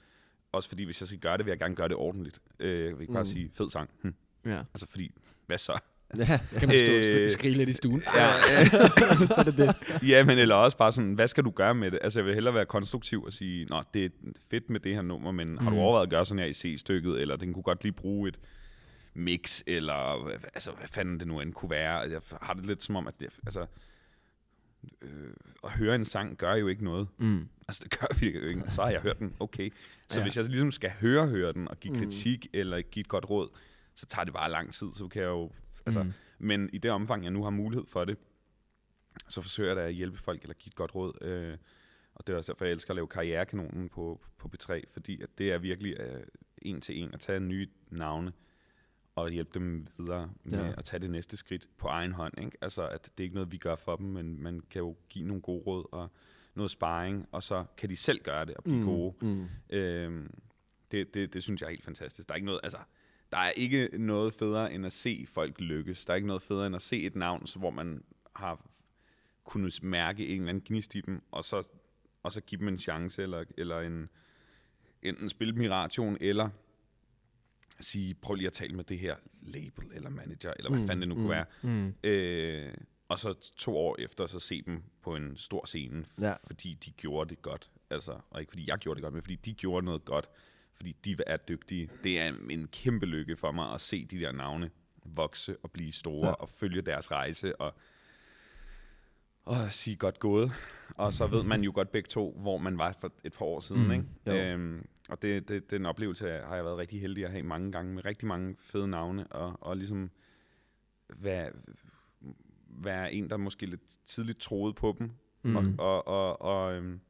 Speaker 3: Også fordi, hvis jeg skal gøre det, vil jeg gerne gøre det ordentligt. Øh, jeg vil ikke bare
Speaker 2: Mm.
Speaker 3: sige, fed sang. Hm.
Speaker 4: Ja.
Speaker 3: Altså fordi, hvad så?
Speaker 2: Ja.
Speaker 4: Kan man stå og
Speaker 3: Øh,
Speaker 4: øh, skrige lidt i stuen?
Speaker 3: Ja,
Speaker 4: så er det det.
Speaker 3: ja, men eller også bare sådan, hvad skal du gøre med det? Altså, jeg vil hellere være konstruktiv og sige, nå, det er fedt med det her nummer, men har du
Speaker 4: Mm.
Speaker 3: overvejet at gøre sådan her i C-stykket, eller den kunne godt lige bruge et mix, eller altså, hvad fanden det nu end kunne være. Jeg har det lidt som om, at det, altså, øh, at høre en sang gør jo ikke noget.
Speaker 4: Mm.
Speaker 3: Altså, det gør virkelig jo ikke. Så har jeg hørt den, okay. Så
Speaker 4: Ja.
Speaker 3: hvis jeg ligesom skal høre, høre den, og give
Speaker 2: Mm.
Speaker 3: kritik, eller give et godt råd, så tager det bare lang tid, så kan jeg jo, altså,
Speaker 4: Mm.
Speaker 3: men i det omfang, jeg nu har mulighed for det, så forsøger jeg da at hjælpe folk, eller give et godt råd. Øh, og det er også derfor, jeg elsker at lave karrierekanonen på, på B3, fordi at det er virkelig øh, en til en at tage nye navne, og hjælpe dem videre med
Speaker 2: Ja.
Speaker 3: ja. at tage det næste skridt på egen hånd. Ikke? Altså, at det er ikke noget, vi gør for dem, men man kan jo give nogle gode råd og noget sparring, og så kan de selv gøre det og blive mm. gode.
Speaker 2: Mm.
Speaker 3: Øhm, det, det, det synes jeg er helt fantastisk. Der er ikke noget, altså, der er ikke noget federe end at se folk lykkes. Der er ikke noget federe end at se et navn, så hvor man har kunnet mærke en eller anden gnist i dem, og så, og så give dem en chance, eller, eller en, enten spille dem i radioen, eller sige, prøv lige at tale med det her label, eller manager, eller hvad
Speaker 2: Mm,
Speaker 3: fanden det nu
Speaker 2: mm.
Speaker 3: kunne være.
Speaker 4: Mm.
Speaker 3: Øh, og så to år efter, så se dem på en stor scene,
Speaker 2: Ja.
Speaker 3: fordi de gjorde det godt. Altså, og ikke fordi jeg gjorde det godt, men fordi de gjorde noget godt, fordi de er dygtige. Det er en kæmpe lykke for mig at se de der navne vokse og blive store,
Speaker 2: Ja.
Speaker 3: og følge deres rejse, og, og sige godt gået. Og så ved man jo godt begge to, hvor man var for et par år siden.
Speaker 4: Mm,
Speaker 3: ikke?
Speaker 2: jo.
Speaker 3: Øhm, og det, det, den oplevelse har jeg været rigtig heldig at have mange gange, med rigtig mange fede navne, og, og ligesom være, være en, der måske lidt tidligt troede på dem,
Speaker 4: Mm.
Speaker 3: og, og, og, og, øhm,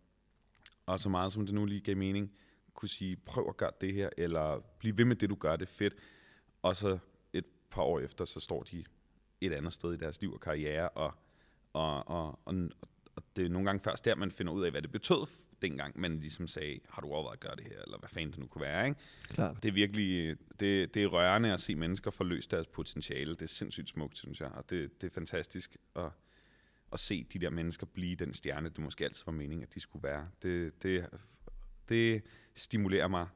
Speaker 3: og så meget som det nu lige gav mening, kunne sige, prøv at gøre det her, eller bliv ved med det, du gør, det er fedt. Og så et par år efter, så står de et andet sted i deres liv og karriere, og, og, og, og, og det er nogle gange først der, man finder ud af, hvad det betød dengang, man ligesom sagde, har du overvejet at gøre det her, eller hvad fanden det nu kunne være, ikke?
Speaker 2: Klart.
Speaker 3: Det er virkelig, det, det er rørende at se mennesker forløse deres potentiale. Det er sindssygt smukt, synes jeg, og det, det er fantastisk at, at se de der mennesker blive den stjerne, det måske altid var meningen, at de skulle være. Det, det, det stimulerer mig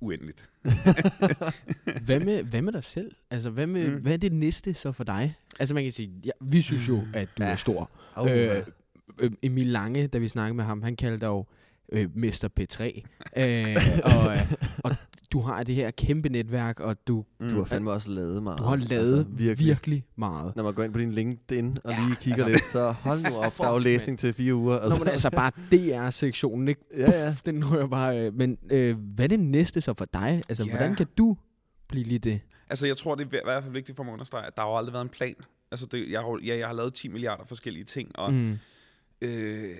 Speaker 3: uendeligt.
Speaker 4: Hvad med, hvad med dig selv? Altså, hvad, med, mm. Hvad er det næste så for dig? Altså, man kan sige, ja, vi synes jo, at du
Speaker 2: Ja.
Speaker 4: er stor.
Speaker 2: Oh,
Speaker 4: øh, Emil Lange, da vi snakkede med ham, han kaldte dig jo øh, Mr. P3. øh, og, øh, og du har det her kæmpe netværk, og du,
Speaker 3: Mm.
Speaker 2: Du har fandme også lavet meget.
Speaker 4: du har lavet
Speaker 2: altså,
Speaker 4: virkelig. virkelig meget.
Speaker 2: Når man går ind på din LinkedIn og
Speaker 4: Ja,
Speaker 2: lige kigger
Speaker 4: altså-
Speaker 2: lidt, så hold nu op, der er jo læsning til fire uger.
Speaker 4: Nå, men altså bare DR-sektionen, ikke?
Speaker 2: Ja, ja.
Speaker 4: Puff, den rører bare... Øh, men øh, hvad er det næste så for dig? Altså,
Speaker 3: Ja.
Speaker 4: hvordan kan du blive lige det?
Speaker 3: Altså, jeg tror, det er i hvert fald vigtigt for mig at understrege, at der har jo aldrig været en plan. Altså, det, jeg, har, ja, jeg har lavet 10 milliarder forskellige ting, og, mm. Øh,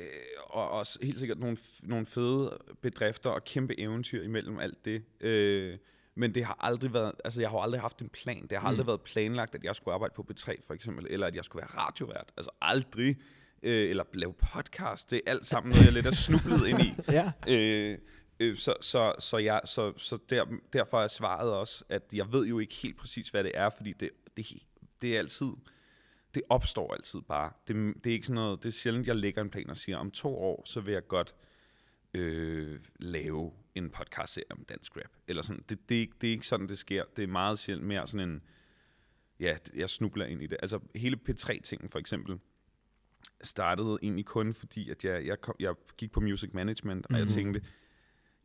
Speaker 3: og også helt sikkert nogle, nogle fede bedrifter og kæmpe eventyr imellem alt det. Øh, men det har aldrig været, altså jeg har aldrig haft en plan. Det har aldrig
Speaker 4: Mm.
Speaker 3: været planlagt, at jeg skulle arbejde på B3 for eksempel, eller at jeg skulle være radiovært. Altså aldrig. Øh, eller lave podcast. Det er alt sammen noget, jeg lidt er snublet ind i.
Speaker 4: Ja.
Speaker 3: Øh, øh, så så, så, jeg, så, så der, derfor er svaret også, at jeg ved jo ikke helt præcis, hvad det er, fordi det, det, det er altid, det opstår altid bare. Det, det er ikke sådan noget, det er sjældent, jeg lægger en plan og siger, om to år, så vil jeg godt øh, lave en podcast-serie om dansk rap. Eller sådan. Det, det, er ikke, det er ikke sådan, det sker. Det er meget sjældent mere sådan en, ja, jeg snubler ind i det. Altså hele P3-tingen for eksempel, startede egentlig kun fordi, at jeg, jeg, kom, jeg gik på music management, og jeg
Speaker 4: Mhm.
Speaker 3: tænkte,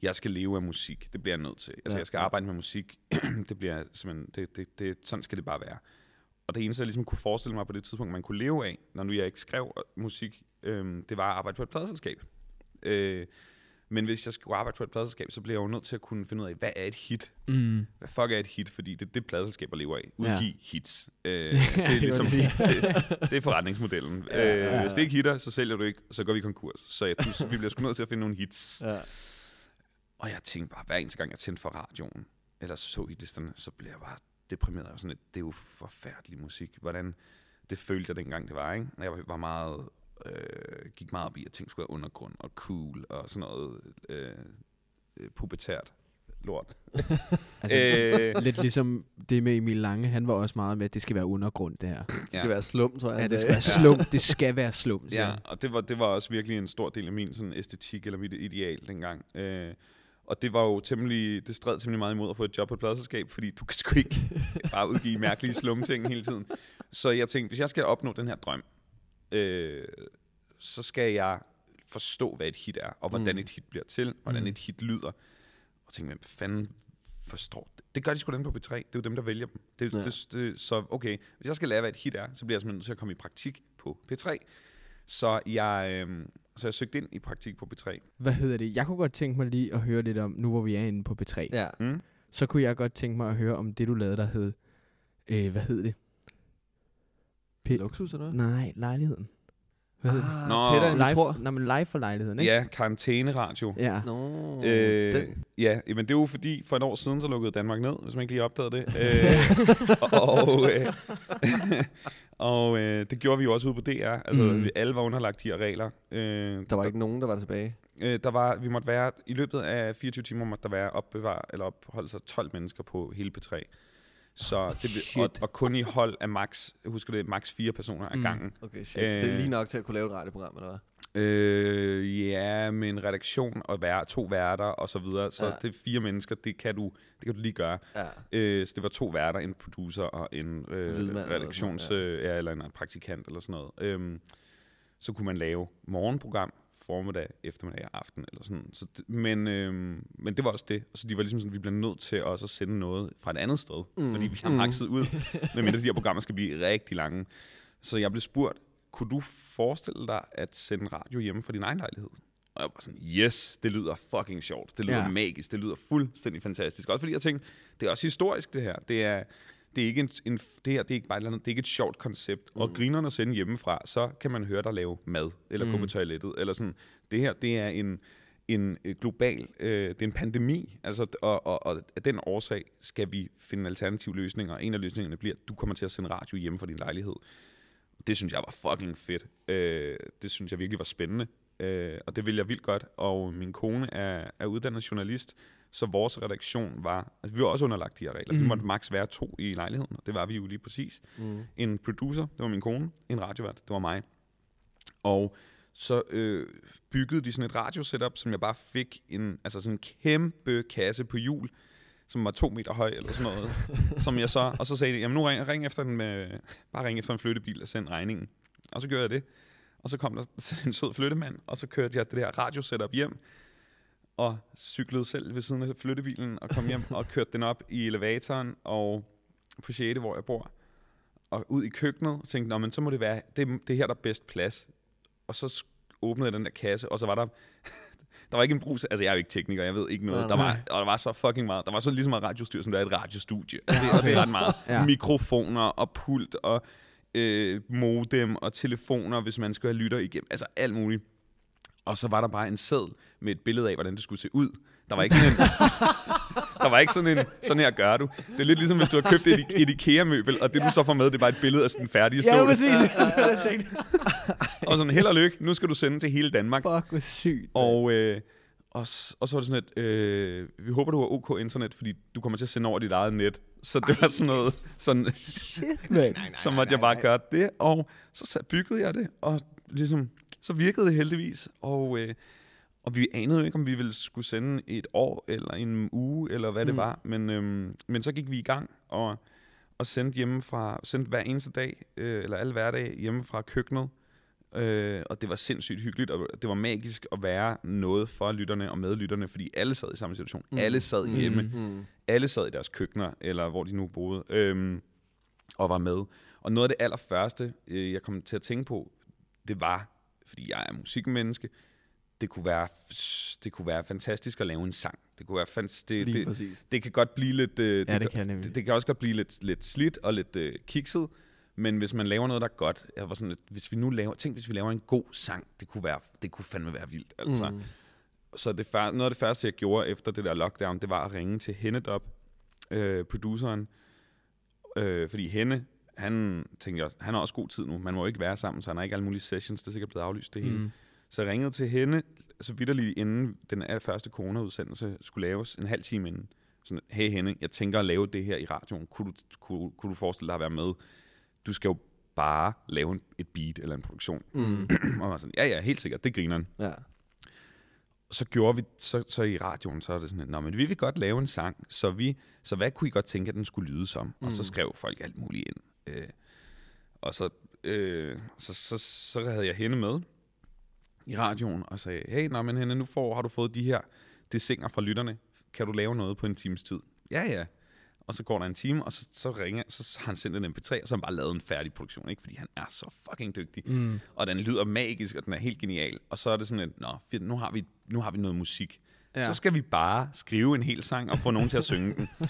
Speaker 3: jeg skal leve af musik. Det bliver jeg nødt til. Altså,
Speaker 2: Ja,
Speaker 3: jeg skal arbejde med musik. det bliver simpelthen, det, det, det, sådan skal det bare være. Og det eneste, jeg ligesom kunne forestille mig på det tidspunkt, man kunne leve af, når nu jeg ikke skrev musik, øhm, det var at arbejde på et pladeselskab. Øh, men hvis jeg skulle arbejde på et pladeselskab, så bliver jeg jo nødt til at kunne finde ud af, hvad er et hit?
Speaker 4: Mm.
Speaker 3: Hvad fuck er et hit? Fordi det er det, pladeselskaber lever af.
Speaker 4: Ja.
Speaker 3: Udgive hits. Øh,
Speaker 4: Ja,
Speaker 3: det,
Speaker 4: det
Speaker 3: er ligesom, det, det er forretningsmodellen.
Speaker 4: Ja,
Speaker 3: øh,
Speaker 4: ja,
Speaker 3: Hvis det
Speaker 4: ja.
Speaker 3: ikke hitter, så sælger du ikke, så går vi konkurs. Så jeg, du, vi bliver sgu nødt til at finde nogle hits.
Speaker 2: Ja.
Speaker 3: Og jeg tænkte bare, hver eneste gang jeg tændte for radioen, eller så hitlisterne, så blev jeg bare deprimeret. Jeg var sådan, lidt, det er jo forfærdelig musik. Hvordan det følte jeg dengang, det var. Ikke? Jeg var- meget, øh, gik meget op i, at ting skulle være undergrund og cool og sådan noget øh, øh, pubertært lort.
Speaker 4: Altså,
Speaker 3: øh,
Speaker 4: Lidt ligesom det med Emil Lange, han var også meget med, at det skal være undergrund, det her.
Speaker 2: Det skal
Speaker 3: Ja.
Speaker 2: være slum, tror jeg.
Speaker 4: Ja, det skal være slum. Det skal være slum,
Speaker 3: Ja, og det var, det var også virkelig en stor del af min sådan, æstetik, eller mit ideal dengang. Øh, og det var jo temmelig, det stred temmelig meget imod at få et job på et pladselskab, fordi du kan sgu ikke bare udgive mærkelige slumme ting hele tiden. Så jeg tænkte, hvis jeg skal opnå den her drøm, øh, så skal jeg forstå, hvad et hit er, og hvordan
Speaker 2: Mm.
Speaker 3: et hit bliver til, hvordan
Speaker 4: Mm.
Speaker 3: et hit lyder. Og tænkte, hvem fanden forstår det? Det gør de sgu inde på B3. Det er jo dem, der vælger dem. Det,
Speaker 2: ja.
Speaker 3: det, det, så okay, hvis jeg skal lære, hvad et hit er, så bliver jeg simpelthen nødt til at komme i praktik på P3. Så jeg, øh, så jeg søgte ind i praktik på P3.
Speaker 4: Hvad hedder det? Jeg kunne godt tænke mig lige at høre lidt om, nu hvor vi er inde på B3,
Speaker 2: Ja.
Speaker 3: Mm?
Speaker 4: så kunne jeg godt tænke mig at høre om det, du lavede, der hed... Øh, hvad hed det? P-
Speaker 2: Luksus, eller hvad?
Speaker 4: Nej, lejligheden. Hvad hed det?
Speaker 2: Ah,
Speaker 3: Nå.
Speaker 2: tættere end vi
Speaker 4: Live,
Speaker 2: tror.
Speaker 4: nej, men live for lejligheden, ikke?
Speaker 3: Ja, karantæneradio.
Speaker 4: Ja.
Speaker 2: Nå,
Speaker 3: Øh,
Speaker 2: den.
Speaker 3: ja, men det er jo fordi, for et år siden, så lukkede Danmark ned, hvis man ikke lige opdagede det. Øh, og øh, og øh, det gjorde vi jo også ude på DR. Altså,
Speaker 4: Mm.
Speaker 3: mm. alle var underlagt de her regler. Øh,
Speaker 2: Der var ikke nogen, der var tilbage.
Speaker 3: Øh, der var, vi måtte være, i løbet af 24 timer måtte der være opbevare, eller opholde sig 12 mennesker på hele P3. Så det, blev-
Speaker 4: shit.
Speaker 3: og, og, kun i hold af max, husker det, max fire personer ad
Speaker 4: Mm.
Speaker 3: gangen.
Speaker 2: Okay, shit. Så det er
Speaker 3: Øh.
Speaker 2: lige nok til at kunne lave et radioprogram, eller hvad?
Speaker 3: Øh, ja, med en redaktion og vær, to værter og så videre. Så
Speaker 2: Ja.
Speaker 3: ja. det er fire mennesker, det kan du, det kan du lige gøre.
Speaker 2: Ja.
Speaker 3: Øh, så det var to værter, en producer og en øh,
Speaker 2: Lydmand eller
Speaker 3: redaktions...
Speaker 2: sådan
Speaker 3: Øh, ja, eller en praktikant eller sådan noget. Øhm, så kunne man lave morgenprogram, formiddag, eftermiddag og aften eller sådan. Så men, øhm, men det var også det. Og så de var ligesom sådan, vi bliver nødt til også at sende noget fra et andet sted,
Speaker 2: Mm.
Speaker 3: mm. fordi vi har
Speaker 2: Mm.
Speaker 3: makset ud, medmindre de her programmer skal blive rigtig lange. Så jeg blev spurgt, kunne du forestille dig at sende radio hjemme fra din egen lejlighed? Og jeg var sådan, yes, det lyder fucking sjovt. Det lyder
Speaker 4: ja.
Speaker 3: magisk. Det lyder fuldstændig fantastisk. Også fordi jeg tænkte, det er også historisk det her. Det er, det er ikke, en, en, det her, det er ikke bare et, eller andet, det er ikke et sjovt koncept. Mm. Og grinerne sende hjemmefra, så kan man høre dig lave mad, eller mm. gå
Speaker 4: Mm.
Speaker 3: på toilettet, eller sådan. Det her, det er en, en øh, global, øh, det er en pandemi, altså, og, og, og af den årsag skal vi finde alternative løsninger, og en af løsningerne bliver, at du kommer til at sende radio hjemme fra din lejlighed. Det synes jeg var fucking fedt. Øh, det synes jeg virkelig var spændende, øh, og det vil jeg vildt godt. Og min kone er, er uddannet journalist, så vores redaktion var, altså vi var også underlagt de her regler. Mm. Vi måtte maks være to i lejligheden, og det var vi jo lige præcis.
Speaker 2: Mm.
Speaker 3: En producer, det var min kone, en radiovært, det var mig. Og så øh, byggede de sådan et radiosetup, som jeg bare fik en, altså sådan en kæmpe kasse på hjul, som var to meter høj eller sådan noget. som jeg så, og så sagde de, jamen nu ring, ring efter en, med, bare ring efter en flyttebil og send regningen. Og så gjorde jeg det. Og så kom der en sød flyttemand, og så kørte jeg det der radiosetup hjem og cyklede selv ved siden af flyttebilen, og kom hjem og kørte den op i elevatoren, og på 6. hvor jeg bor, og ud i køkkenet, og tænkte, Nå, men så må det være, det, det er her, der er bedst plads. Og så åbnede jeg den der kasse, og så var der, der var ikke en brug, altså jeg er jo ikke tekniker, jeg ved ikke noget,
Speaker 2: Nej,
Speaker 3: der var, og der var så fucking meget, der var så lige så meget radiostyr, som der er et radiostudie, og det, og det er ret meget.
Speaker 4: Ja.
Speaker 3: Mikrofoner og pult og øh, modem og telefoner, hvis man skulle have lytter igennem, altså alt muligt. Og så var der bare en seddel med et billede af, hvordan det skulle se ud. Der var ikke sådan en, der var ikke sådan en, sådan her gør du. Det er lidt ligesom, hvis du har købt et, et IKEA-møbel, og det du så får med, det er bare et billede af sådan en færdig
Speaker 4: Ja, præcis. Jeg tænkte.
Speaker 3: og sådan, held og lykke, nu skal du sende til hele Danmark.
Speaker 4: Fuck, hvor sygt.
Speaker 3: Og, øh, og, og så var det sådan et, øh, vi håber, du har OK internet, fordi du kommer til at sende over dit eget net. Så det var sådan noget, sådan,
Speaker 4: mand.
Speaker 3: så måtte jeg bare gøre det. Og så byggede jeg det, og ligesom, så virkede det heldigvis. Og, øh, og vi anede jo ikke, om vi ville skulle sende et år, eller en uge, eller hvad mm. det
Speaker 4: Mm.
Speaker 3: var. Men, øhm, men så gik vi i gang, og, og sendte hjemme fra, sendte hver eneste dag, øh, eller alle hverdage, hjemme fra køkkenet. Øh, og det var sindssygt hyggeligt, og det var magisk at være noget for lytterne og medlytterne, fordi alle sad i samme situation. Mm. Alle sad hjemme.
Speaker 4: Mm.
Speaker 3: Alle sad i deres køkkener, eller hvor de nu boede, øhm, og var med. Og noget af det allerførste, øh, jeg kom til at tænke på, det var, fordi jeg er musikmenneske, det kunne være, det kunne være fantastisk at lave en sang. Det kunne være fans, det,
Speaker 2: Lige
Speaker 3: det,
Speaker 2: præcis.
Speaker 3: det kan godt blive lidt... Øh,
Speaker 4: Ja, det kan jeg nemlig.
Speaker 3: det, det kan også godt blive lidt, lidt slidt og lidt øh, kikset, men hvis man laver noget, der er godt, jeg var sådan lidt, hvis vi nu laver, tænk hvis vi laver en god sang, det kunne, være, det kunne fandme være vildt. Altså.
Speaker 2: Mm.
Speaker 3: Så det noget af det første, jeg gjorde efter det der lockdown, det var at ringe til Hennedop, øh, produceren. Øh, fordi Henne, han tænkte jeg, han har også god tid nu. Man må jo ikke være sammen, så han har ikke alle mulige sessions. Det er sikkert blevet aflyst det hele.
Speaker 4: Mm.
Speaker 3: Så jeg ringede til hende, så vidderligt inden den første corona-udsendelse skulle laves, en halv time inden. Sådan, hey Henne, jeg tænker at lave det her i radioen. Kunne du, kunne, kunne du forestille dig at være med? Du skal jo bare lave en, et beat eller en produktion.
Speaker 2: Mm.
Speaker 3: og var sådan, ja ja, helt sikkert, det griner han
Speaker 2: Ja.
Speaker 3: så gjorde vi, så, så i radioen, så er det sådan, Nå, men vi vil godt lave en sang, så, vi, så hvad kunne I godt tænke, at den skulle lyde som? Mm. Og så skrev folk alt muligt ind. Øh, og så, øh, så, så, så havde jeg hende med i radioen og sagde, hey, nå, men hende, nu får, har du fået de her desinger fra lytterne. Kan du lave noget på en times tid? Ja, ja. Og så går der en time, og så, så ringer så har han sendt en mp3, og så har han bare lavet en færdig produktion, ikke? fordi han er så fucking dygtig.
Speaker 4: Mm.
Speaker 3: Og den lyder magisk, og den er helt genial. Og så er det sådan, at Nå, nu, har vi, nu har vi noget musik.
Speaker 4: Ja.
Speaker 3: Så skal vi bare skrive en hel sang og få nogen til at synge den.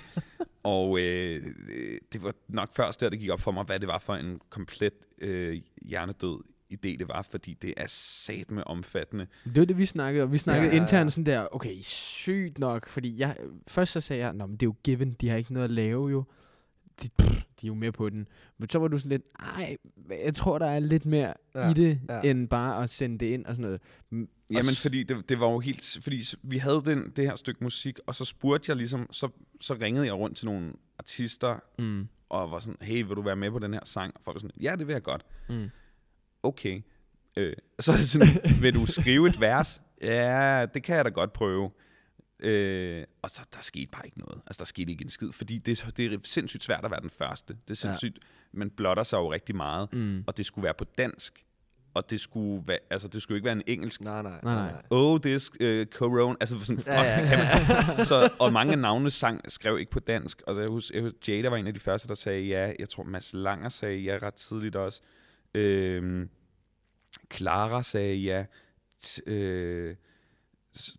Speaker 3: Og øh, øh, det var nok først der, det gik op for mig, hvad det var for en komplet øh, hjernedød idé det var, fordi det er sat med omfattende.
Speaker 4: Det var det, vi snakkede om. Vi snakkede
Speaker 2: Ja,
Speaker 4: internt sådan der, okay, sygt nok, fordi jeg, først så sagde jeg, Nå, men det er jo given, de har ikke noget at lave jo. De, pff, de er jo med på den. Men så var du sådan lidt, ej, jeg tror, der er lidt mere
Speaker 2: Ja,
Speaker 4: i det,
Speaker 2: ja.
Speaker 4: end bare at sende det ind og sådan noget.
Speaker 3: Jamen,
Speaker 4: s-
Speaker 3: fordi det, det var jo helt... Fordi vi havde den, det her stykke musik, og så spurgte jeg ligesom... Så, så ringede jeg rundt til nogle artister,
Speaker 4: Mm,
Speaker 3: og var sådan, hey, vil du være med på den her sang? Og folk var sådan, ja, det vil jeg godt.
Speaker 4: mm.
Speaker 3: okay. Øh, så er det sådan, vil du skrive et vers? Ja, det kan jeg da godt prøve. Øh, og så der skete bare ikke noget. Altså, der skete ikke en skid, fordi det, er- det er sindssygt svært at være den første. Det er sindssygt, ja. man blotter sig jo rigtig meget,
Speaker 4: Mm.
Speaker 3: og det skulle være på dansk, og det skulle, være, altså, det skulle ikke være en engelsk
Speaker 2: Nej, nej,
Speaker 4: Nej,
Speaker 2: nej.
Speaker 3: oh, this uh, corona, altså sådan, fuck,
Speaker 2: Ja, ja,
Speaker 3: ja, ja, ja. så, og mange af navnene sang, skrev ikke på dansk, og jeg husker, jeg husker, Jada var en af de første, der sagde ja, jeg tror Mads Langer sagde ja ret tidligt også, øhm, Clara sagde ja, T- øh,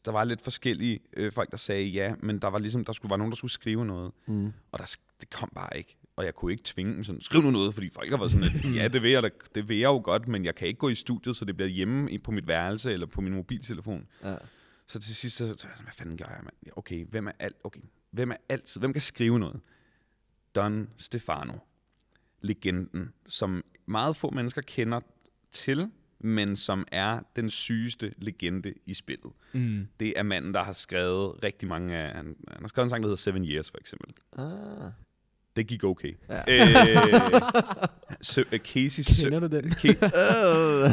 Speaker 3: der var lidt forskellige øh, folk, der sagde ja, men der var ligesom, der skulle være nogen, der skulle skrive noget,
Speaker 2: Mm.
Speaker 3: og der, det kom bare ikke. Og jeg kunne ikke tvinge dem sådan, skriv nu noget, fordi folk har været sådan lidt, ja, det vil, jeg da, det vil jeg jo godt, men jeg kan ikke gå i studiet, så det bliver hjemme på mit værelse eller på min mobiltelefon.
Speaker 2: Ja.
Speaker 3: Så til sidst, så, så, jeg sådan, hvad fanden gør jeg, mand? Ja, Okay, hvem er alt? Okay, hvem er altid? Hvem kan skrive noget? Don Stefano, legenden, som meget få mennesker kender til, men som er den sygeste legende i spillet.
Speaker 4: Mm.
Speaker 3: Det er manden, der har skrevet rigtig mange af... Han, han har skrevet en sang, der hedder Seven Years, for eksempel.
Speaker 2: Ah.
Speaker 3: Det gik okay.
Speaker 2: Ja.
Speaker 3: Øh, så, uh, Casey...
Speaker 4: Kender du den?
Speaker 3: Ke-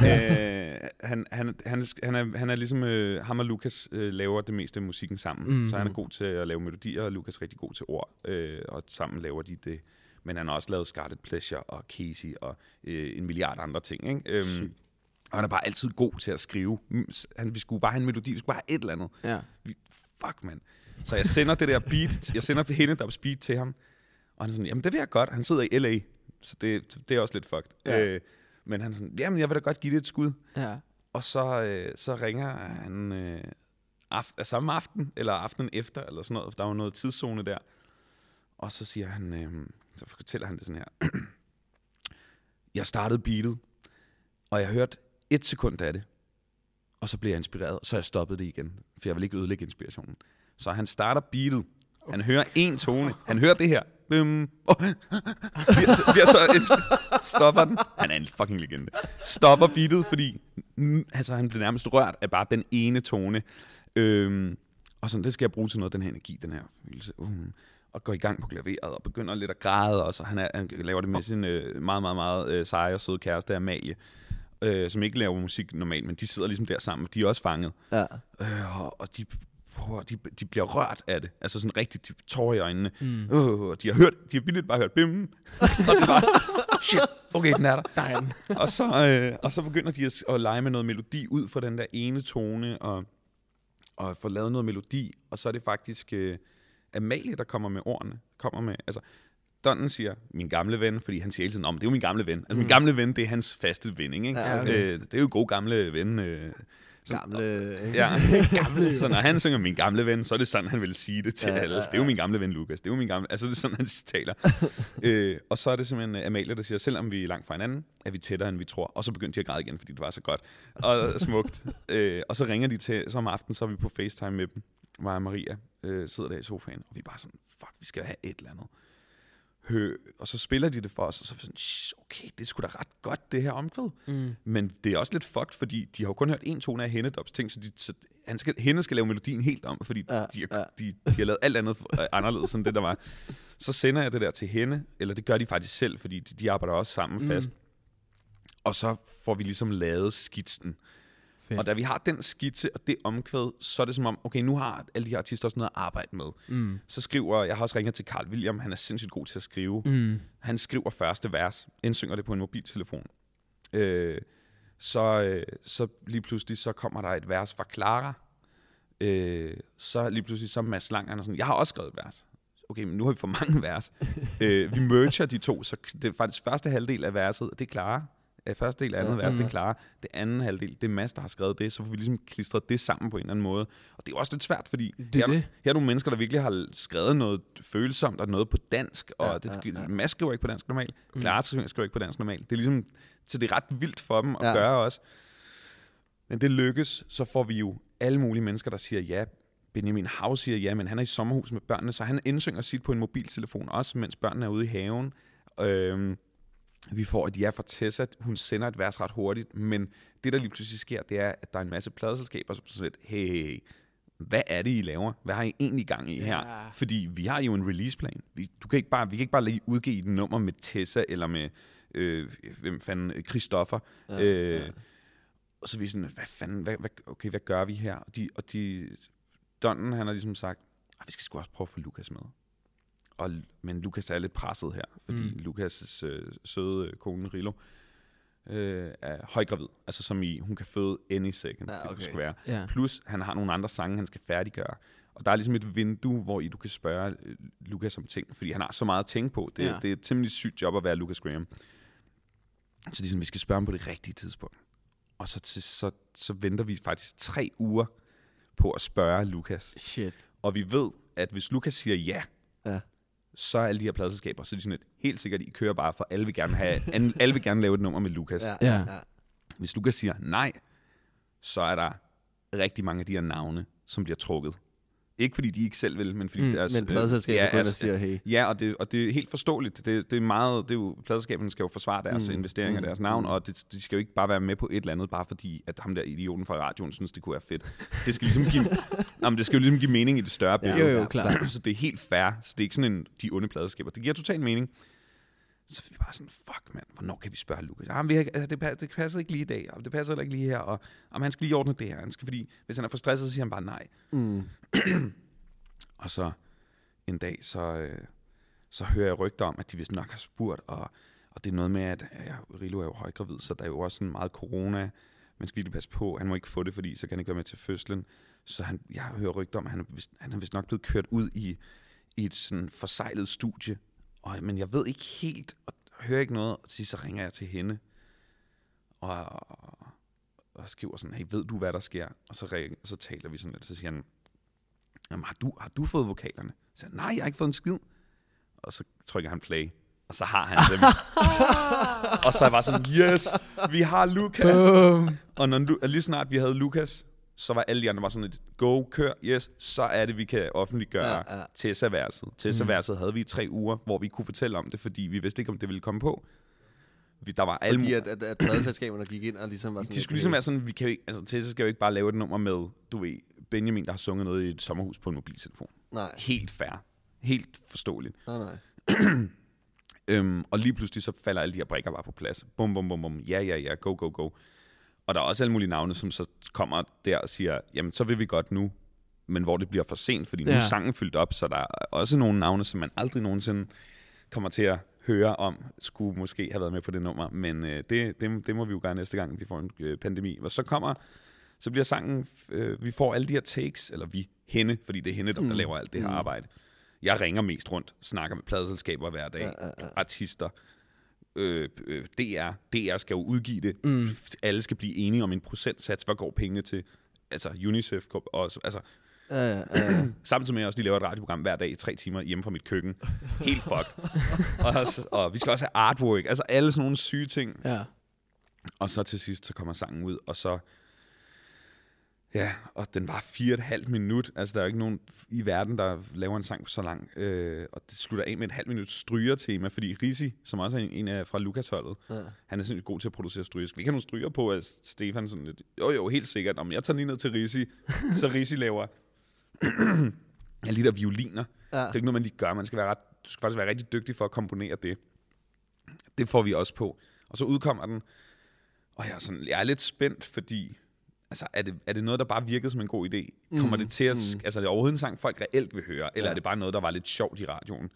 Speaker 3: øh, han, han, han, han, er, han er ligesom øh, ham og Lukas øh, laver det meste af musikken sammen. Mm.
Speaker 4: Mhm.
Speaker 3: Så han er god til at lave melodier, og Lukas er rigtig god til ord. Øh, og sammen laver de det. Men han har også lavet Scarlet Pleasure og Casey og øh, en milliard andre ting. Ikke? Øhm,
Speaker 4: Sygt.
Speaker 3: Og han er bare altid god til at skrive. Han, vi skulle bare have en melodi, vi skulle bare have et eller andet.
Speaker 4: Ja.
Speaker 3: Vi, fuck, mand. Så jeg sender det der beat, jeg sender hende der beat til ham. Og han er sådan, jamen det vil jeg godt. Han sidder i L.A., så det, det er også lidt fucked.
Speaker 2: Ja.
Speaker 3: Øh, men han er sådan, jamen jeg vil da godt give det et skud.
Speaker 4: Ja.
Speaker 3: Og så, øh, så ringer han øh, af samme aften, eller aftenen efter, eller sådan noget, for der var noget tidszone der. Og så siger han, øh, så fortæller han det sådan her. jeg startede beatet, og jeg hørte et sekund af det. Og så blev jeg inspireret, og så jeg stoppet det igen, for jeg vil ikke ødelægge inspirationen. Så han starter beatet. Han hører en tone. Han hører det her. Bum. Oh. Bliver, bliver så insp- stopper den. Han er en fucking legende. Stopper beatet, fordi mm, altså, han bliver nærmest rørt af bare den ene tone. Øhm, og sådan, det skal jeg bruge til noget, den her energi, den her følelse. Uh, og går i gang på klaveret og begynder lidt at græde også. Og han, er, han laver det med sin øh, meget, meget, meget øh, seje og søde kæreste, Amalie, øh, som ikke laver musik normalt, men de sidder ligesom der sammen. De er også fanget.
Speaker 2: Ja.
Speaker 3: Øh, og, og de, prøver, de, de bliver rørt af det. Altså sådan rigtig de, tårer i øjnene.
Speaker 4: Mm.
Speaker 3: Og de har hørt, de har vildt bare hørt bim. og er bare, shit, okay, den er der.
Speaker 4: Der er den.
Speaker 3: og, så, øh, og så begynder de at, at lege med noget melodi ud fra den der ene tone, og, og få lavet noget melodi, og så er det faktisk øh, Amalie, der kommer med ordene. Kommer med, altså, Donnen siger, min gamle ven, fordi han siger hele tiden, om det er jo min gamle ven. Altså, min gamle ven, det er hans faste vending, ikke?
Speaker 2: Ja,
Speaker 4: okay.
Speaker 3: øh, det er jo god gamle ven. Øh, så-
Speaker 2: Gamle... ikke?
Speaker 3: Ja,
Speaker 4: Gamle.
Speaker 3: så når han synger min gamle ven, så er det sådan, han vil sige det til
Speaker 2: Ja,
Speaker 3: ja,
Speaker 2: ja,
Speaker 3: alle.
Speaker 2: ja.
Speaker 3: Det er jo min gamle ven, Lukas. Det er jo min gamle... Altså, det er sådan, han taler. øh, og så er det simpelthen øh, Amalie, der siger, selvom vi er langt fra hinanden, er vi tættere, end vi tror. Og så begyndte de at græde igen, fordi det var så godt og smukt. øh, og så ringer de til, så om aftenen, så er vi på FaceTime med dem. Mig og Maria øh, sidder der i sofaen, og vi er bare sådan, fuck, vi skal have et eller andet. Hø, og så spiller de det for os, og så er vi sådan, "Shh, okay, det sgu da ret godt, det her omkvæd.
Speaker 4: Mm.
Speaker 3: Men det er også lidt fucked, fordi de har jo kun hørt en tone af Hennedops ting, så, de, så han skal, Henne skal lave melodien helt om, fordi
Speaker 2: Ja,
Speaker 3: de, har,
Speaker 2: ja.
Speaker 3: de, de har lavet alt andet øh, anderledes end det, der var. Så sender jeg det der til hende, eller det gør de faktisk selv, fordi de, de arbejder også sammen
Speaker 4: Mm.
Speaker 3: mm. fast. Og så får vi ligesom lavet skitsen.
Speaker 4: Fedt.
Speaker 3: Og da vi har den skitse og det omkvæd, så er det som om, okay, nu har alle de her artister også noget at arbejde med.
Speaker 4: Mm.
Speaker 3: Så skriver, jeg har også ringet til Carl William, han er sindssygt god til at skrive.
Speaker 4: Mm.
Speaker 3: Han skriver første vers, indsynger det på en mobiltelefon. Øh, så, øh, så lige pludselig så kommer der et vers fra Clara. Øh, så lige pludselig så er Mads Lang, han er sådan, jeg har også skrevet et vers. Okay, men nu har vi for mange vers. øh, vi merger de to, så det er faktisk første halvdel af verset, det er Clara. Øh, Første del af andet
Speaker 2: Ja.
Speaker 3: vers, det
Speaker 4: Mhm.
Speaker 3: er Clara. Det anden halvdel, det er Mads, der har skrevet det. Så får vi ligesom klistret det sammen på en eller anden måde. Og det er jo også lidt svært, fordi
Speaker 4: Det er
Speaker 3: her,
Speaker 4: det.
Speaker 3: her er nogle mennesker, der virkelig har skrevet noget følsomt og noget på dansk. Og
Speaker 2: Ja,
Speaker 3: det,
Speaker 2: ja,
Speaker 3: ja. Mads skriver ikke på dansk normalt.
Speaker 4: Mm.
Speaker 3: Clara skriver ikke på dansk normalt. Det er ligesom, så det er ret vildt for dem at
Speaker 2: ja.
Speaker 3: gøre også. Men det lykkes, så får vi jo alle mulige mennesker, der siger ja. Benjamin Hav siger ja, men han er i sommerhus med børnene, så han indsynger sit på en mobiltelefon også, mens børnene er ude i haven. Øhm, vi får et ja fra Tessa. Hun sender et vers ret hurtigt, men det, der lige pludselig sker, det er, at der er en masse pladeselskaber, som sådan lidt, hey, hey, hey, hvad er det, I laver? Hvad har I egentlig gang i her?
Speaker 4: Ja.
Speaker 3: Fordi vi har jo en releaseplan. Vi, du kan ikke bare, vi kan ikke bare lige udgive et nummer med Tessa, eller med, øh, hvem fanden, Christoffer.
Speaker 2: Ja,
Speaker 3: øh,
Speaker 2: ja.
Speaker 3: Og så er vi sådan, hvad fanden, hvad, hvad, okay, hvad gør vi her? Og de, og de Donnen, han har ligesom sagt, "Ej, vi skal sgu også prøve at få Lukas med. Og, men Lukas er lidt presset her, fordi
Speaker 4: Mm.
Speaker 3: Lukas' øh, søde øh, kone Rilo øh, er højgravid. Altså som i, hun kan føde any second,
Speaker 2: ja,
Speaker 3: okay. det skulle være.
Speaker 4: Ja.
Speaker 3: Plus, han har nogle andre sange, han skal færdiggøre. Og der er ligesom et vindue, hvor I du kan spørge øh, Lukas om ting, fordi han har så meget at tænke på. Det,
Speaker 4: Ja.
Speaker 3: det er et temmelig sygt job at være Lucas Graham. Så ligesom, vi skal spørge ham på det rigtige tidspunkt. Og så, til, så, så venter vi faktisk tre uger på at spørge Lukas.
Speaker 4: Shit.
Speaker 3: Og vi ved, at hvis Lukas siger ja,
Speaker 2: Ja.
Speaker 3: Så er alle de her pladselskaber, så er de sådan et, helt sikkert, I kører bare, for alle vil gerne, have, alle, alle vil gerne lave et nummer med Lukas.
Speaker 2: Ja,
Speaker 4: Ja.
Speaker 2: ja. ja.
Speaker 3: Hvis Lukas siger nej, så er der rigtig mange af de her navne, som bliver trukket. Ikke fordi de ikke selv vil, men fordi
Speaker 4: Mm,
Speaker 3: deres...
Speaker 2: Men pladselskabet
Speaker 3: ja,
Speaker 2: ja, går ind og
Speaker 3: altså,
Speaker 2: siger, hey.
Speaker 3: Ja, og det, og det er helt forståeligt. Det, det er meget, det er jo, pladselskaberne skal jo forsvare deres
Speaker 2: Mm,
Speaker 3: investeringer,
Speaker 2: mm,
Speaker 3: deres navn,
Speaker 2: mm.
Speaker 3: og det, de skal jo ikke bare være med på et eller andet, bare fordi, at ham der idioten fra radioen synes, det kunne være fedt. Det skal ligesom give, nå, men det skal jo ligesom give mening i det større
Speaker 2: Ja,
Speaker 3: billede.
Speaker 4: Jo, jo,
Speaker 2: ja,
Speaker 4: klart.
Speaker 3: Så det er helt fair. Så det er ikke sådan en, de onde pladeskaber. Det giver total mening. Så vi bare sådan, fuck mand, hvornår kan vi spørge Lukas? Ah, vi har, altså, det, det passer ikke lige i dag, og det passer heller ikke lige her, og om han skal lige ordne det her. Han skal, fordi hvis han er for stresset, så siger han bare nej.
Speaker 2: Mm.
Speaker 3: Og så en dag, så, øh, så hører jeg rygter om, at de vist nok har spurgt, og, og det er noget med, at ja, Rilo er jo højgravid, så der er jo også sådan meget corona man skal virkelig passe på, han må ikke få det, fordi så kan han ikke være med til fødslen. Så han, jeg hører rygter om, at han er vist, han er vist nok blevet kørt ud i, i et sådan forsejlet studie. Og, men jeg ved ikke helt, og hører ikke noget, og til så ringer jeg til hende. Og, og skriver sådan, hey, ved du, hvad der sker? Og så, ring, så taler vi sådan lidt, så siger han, Jamen, har du, har du fået vokalerne? Så siger, jeg, nej, jeg har ikke fået en skid. Og så trykker han play, og så har han dem. og så er jeg bare sådan, yes, vi har Lukas.
Speaker 4: Boom.
Speaker 3: Og når, og lige snart vi havde Lukas, så var alle de andre bare sådan et, go, kør, yes, så er det, vi kan offentliggøre
Speaker 2: Ja,
Speaker 3: ja,
Speaker 2: ja.
Speaker 3: Tessa-verset. Tessa-verset havde vi i tre uger, hvor vi kunne fortælle om det, fordi vi vidste ikke, om det ville komme på. Vi, der var alle
Speaker 2: Fordi at, at, at pladeselskaberne gik ind og ligesom var sådan...
Speaker 3: de skulle ligesom være sådan, vi kan ikke, altså Tessa skal jo ikke bare lave et nummer med, du ved, Benjamin, der har sunget noget i et sommerhus på en mobiltelefon.
Speaker 2: Nej,
Speaker 3: Helt fair. Helt forståeligt.
Speaker 2: nej, nej.
Speaker 3: Øhm, og lige pludselig så falder alle de her brikker bare på plads. Bum, bum, bum, bum. Ja, ja, ja. Go, go, go. Og der er også alle mulige navne, som så kommer der og siger, jamen så vil vi godt nu, men hvor det bliver for sent, fordi nu
Speaker 4: Ja.
Speaker 3: er sangen fyldt op, så der er også nogle navne, som man aldrig nogensinde kommer til at høre om, skulle måske have været med på det nummer. Men øh, det, det, det må vi jo gøre næste gang, vi får en øh, pandemi. Og så kommer, så bliver sangen, øh, vi får alle de her takes, eller vi, hende, fordi det er hende, der, der laver alt det her arbejde. Jeg ringer mest rundt, snakker med pladeselskaber hver dag,
Speaker 2: Ja, ja, ja.
Speaker 3: artister, øh, øh, DR. DR skal jo udgive det. Mm. Alle skal blive enige om en procentsats. Hvad går pengene til? Altså UNICEF også. Altså,
Speaker 2: ja, ja.
Speaker 3: samtidig med også, de laver et radioprogram hver dag i tre timer hjemme fra mit køkken. Helt fucked. og, også- og vi skal også have artwork. Altså alle sådan nogle syge ting.
Speaker 4: Ja.
Speaker 3: Og så til sidst, så kommer sangen ud, og så... Ja, og den var fire og et halvt minut. Altså, der er jo ikke nogen i verden, der laver en sang så lang. Øh, og det slutter af med et halvt minut strygertema, fordi Risi, som også er en, en af fra Lukas-holdet,
Speaker 2: Ja.
Speaker 3: han er sindssygt god til at producere stryger. Skal vi ikke have nogle stryger på, at Stefan sådan lidt, jo jo, helt sikkert, om jeg tager lige ned til Risi, så Risi laver alle de der violiner.
Speaker 2: Ja.
Speaker 3: Det er ikke noget, man lige gør. Man skal være ret, du skal faktisk være rigtig dygtig for at komponere det. Det får vi også på. Og så udkommer den, og jeg er, sådan, jeg er lidt spændt, fordi altså, er, det, er det noget, der bare virkede som en god idé? Kommer det til at... sk- Altså, er det overhovedet en sang, folk reelt vil høre? Eller
Speaker 2: Ja.
Speaker 3: er det bare noget, der var lidt sjovt i radioen?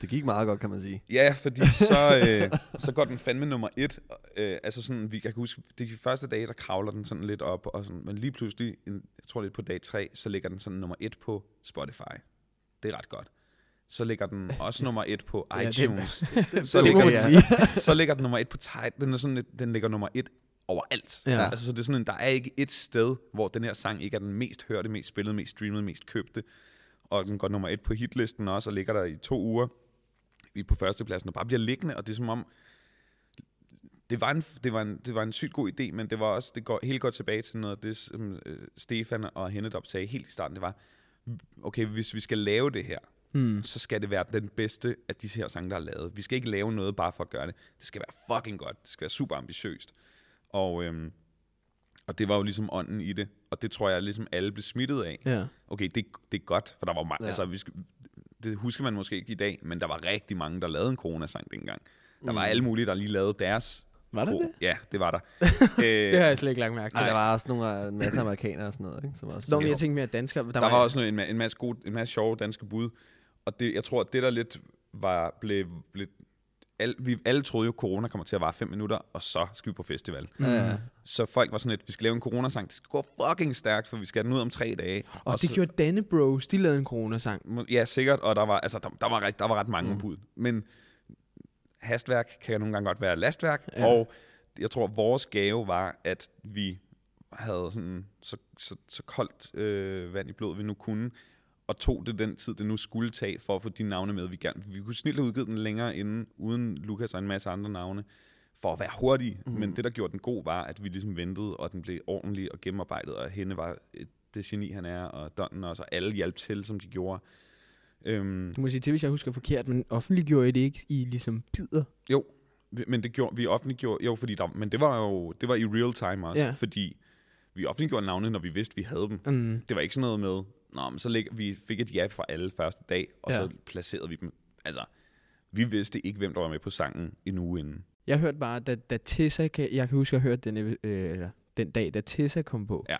Speaker 2: Det gik meget godt, kan man sige.
Speaker 3: Ja, fordi så, øh, så går den fandme nummer et. Øh, altså sådan, vi, jeg kan huske, det er de første dage, der kravler den sådan lidt op, og sådan, men lige pludselig, en, jeg tror lidt på dag tre, så ligger den sådan nummer et på Spotify. Det er ret godt. Så ligger den også nummer et på
Speaker 4: Ja, det-
Speaker 3: iTunes. så,
Speaker 4: Det må
Speaker 3: ligger,
Speaker 4: sige.
Speaker 3: så ligger den nummer et på Tidal. Den, er sådan, den ligger nummer et overalt.
Speaker 4: Ja.
Speaker 3: Altså, så det er sådan, der er ikke et sted, hvor den her sang ikke er den mest hørte, mest spillede, mest streamede, mest købte. Og den går nummer et på hitlisten også, og ligger der i to uger. Vi på førstepladsen og bare bliver liggende, og det er som om, det var, en, det, var en, det var en sygt god idé, men det var også, det går helt godt tilbage til noget af det, som øh, Stefan og Hennedop sagde helt i starten, det var, okay, hvis vi skal lave det her,
Speaker 4: Mm.
Speaker 3: så skal det være den bedste af de her sange, der er lavet. Vi skal ikke lave noget bare for at gøre det. Det skal være fucking godt. Det skal være super ambitiøst. Og, øhm, og det var jo ligesom ånden i det. Og det tror jeg ligesom alle blev smittet af.
Speaker 4: Ja.
Speaker 3: Okay, det, det er godt, for der var mange,
Speaker 2: Ja.
Speaker 3: ja. altså, vi skal, det husker man måske ikke i dag, men der var rigtig mange, der lavede en coronasang dengang. Der var
Speaker 2: Mm.
Speaker 3: alle mulige, der lige lavede deres.
Speaker 4: Var det det?
Speaker 3: Ja, det var der. øh,
Speaker 4: Det har jeg slet ikke lagt mærke til.
Speaker 2: Nej. Der var også nogle, øh, en masse amerikanere og sådan noget, ikke? Som også,
Speaker 4: Nå, men jeg tænkte mere danskere. Der,
Speaker 3: Der, der var også en, en, masse gode, en masse sjove danske bud. Og det, jeg tror, at det der lidt var, blev, blev al, vi alle troede jo, at corona kommer til at vare fem minutter, og så skal vi på festival.
Speaker 2: Ja.
Speaker 3: Så folk var sådan lidt, vi skal lave en coronasang, det skal gå fucking stærkt, for vi skal have den ud om tre dage.
Speaker 4: Og det
Speaker 3: så,
Speaker 4: gjorde Danne Bros. De lavede en coronasang.
Speaker 3: Ja, sikkert, og der var, altså, der, der var, ret, der var ret mange mm. bud. Men hastværk kan nogle gange godt være lastværk,
Speaker 4: Ja.
Speaker 3: og jeg tror, vores gave var, at vi havde sådan, så, så, så koldt øh, vand i blodet, vi nu kunne, og tog det den tid, det nu skulle tage, for at få de navne med, vi gerne. Vi kunne snilt have udgivet den længere inden, uden Lukas og en masse andre navne, for at være hurtige. Mm. Men det, der gjorde den god, var, at vi ligesom ventede, og den blev ordentlig og gennemarbejdet, og hende var et, det geni, han er, og Donnen også, og alle hjalp til, som de gjorde. Øhm,
Speaker 4: Du må sige til, hvis jeg husker forkert, men offentliggjorde I det ikke i ligesom bidder?
Speaker 3: Jo, men det gjorde vi offentliggjorde, jo, fordi der, men det var jo, det var i real time også,
Speaker 4: Ja.
Speaker 3: ja. fordi vi offentliggjorde navne, når vi vidste, vi havde dem.
Speaker 4: Mm.
Speaker 3: Det var ikke sådan noget med, Nå, men så lig, vi fik et ja fra alle første dag, og
Speaker 4: Ja.
Speaker 3: så placerede vi dem. Altså, vi vidste ikke, hvem der var med på sangen en uge inden.
Speaker 4: Jeg hørte bare, da, da Tessa, jeg kan huske, at jeg hørte den, øh, eller, den dag, da Tessa kom på,
Speaker 3: Ja.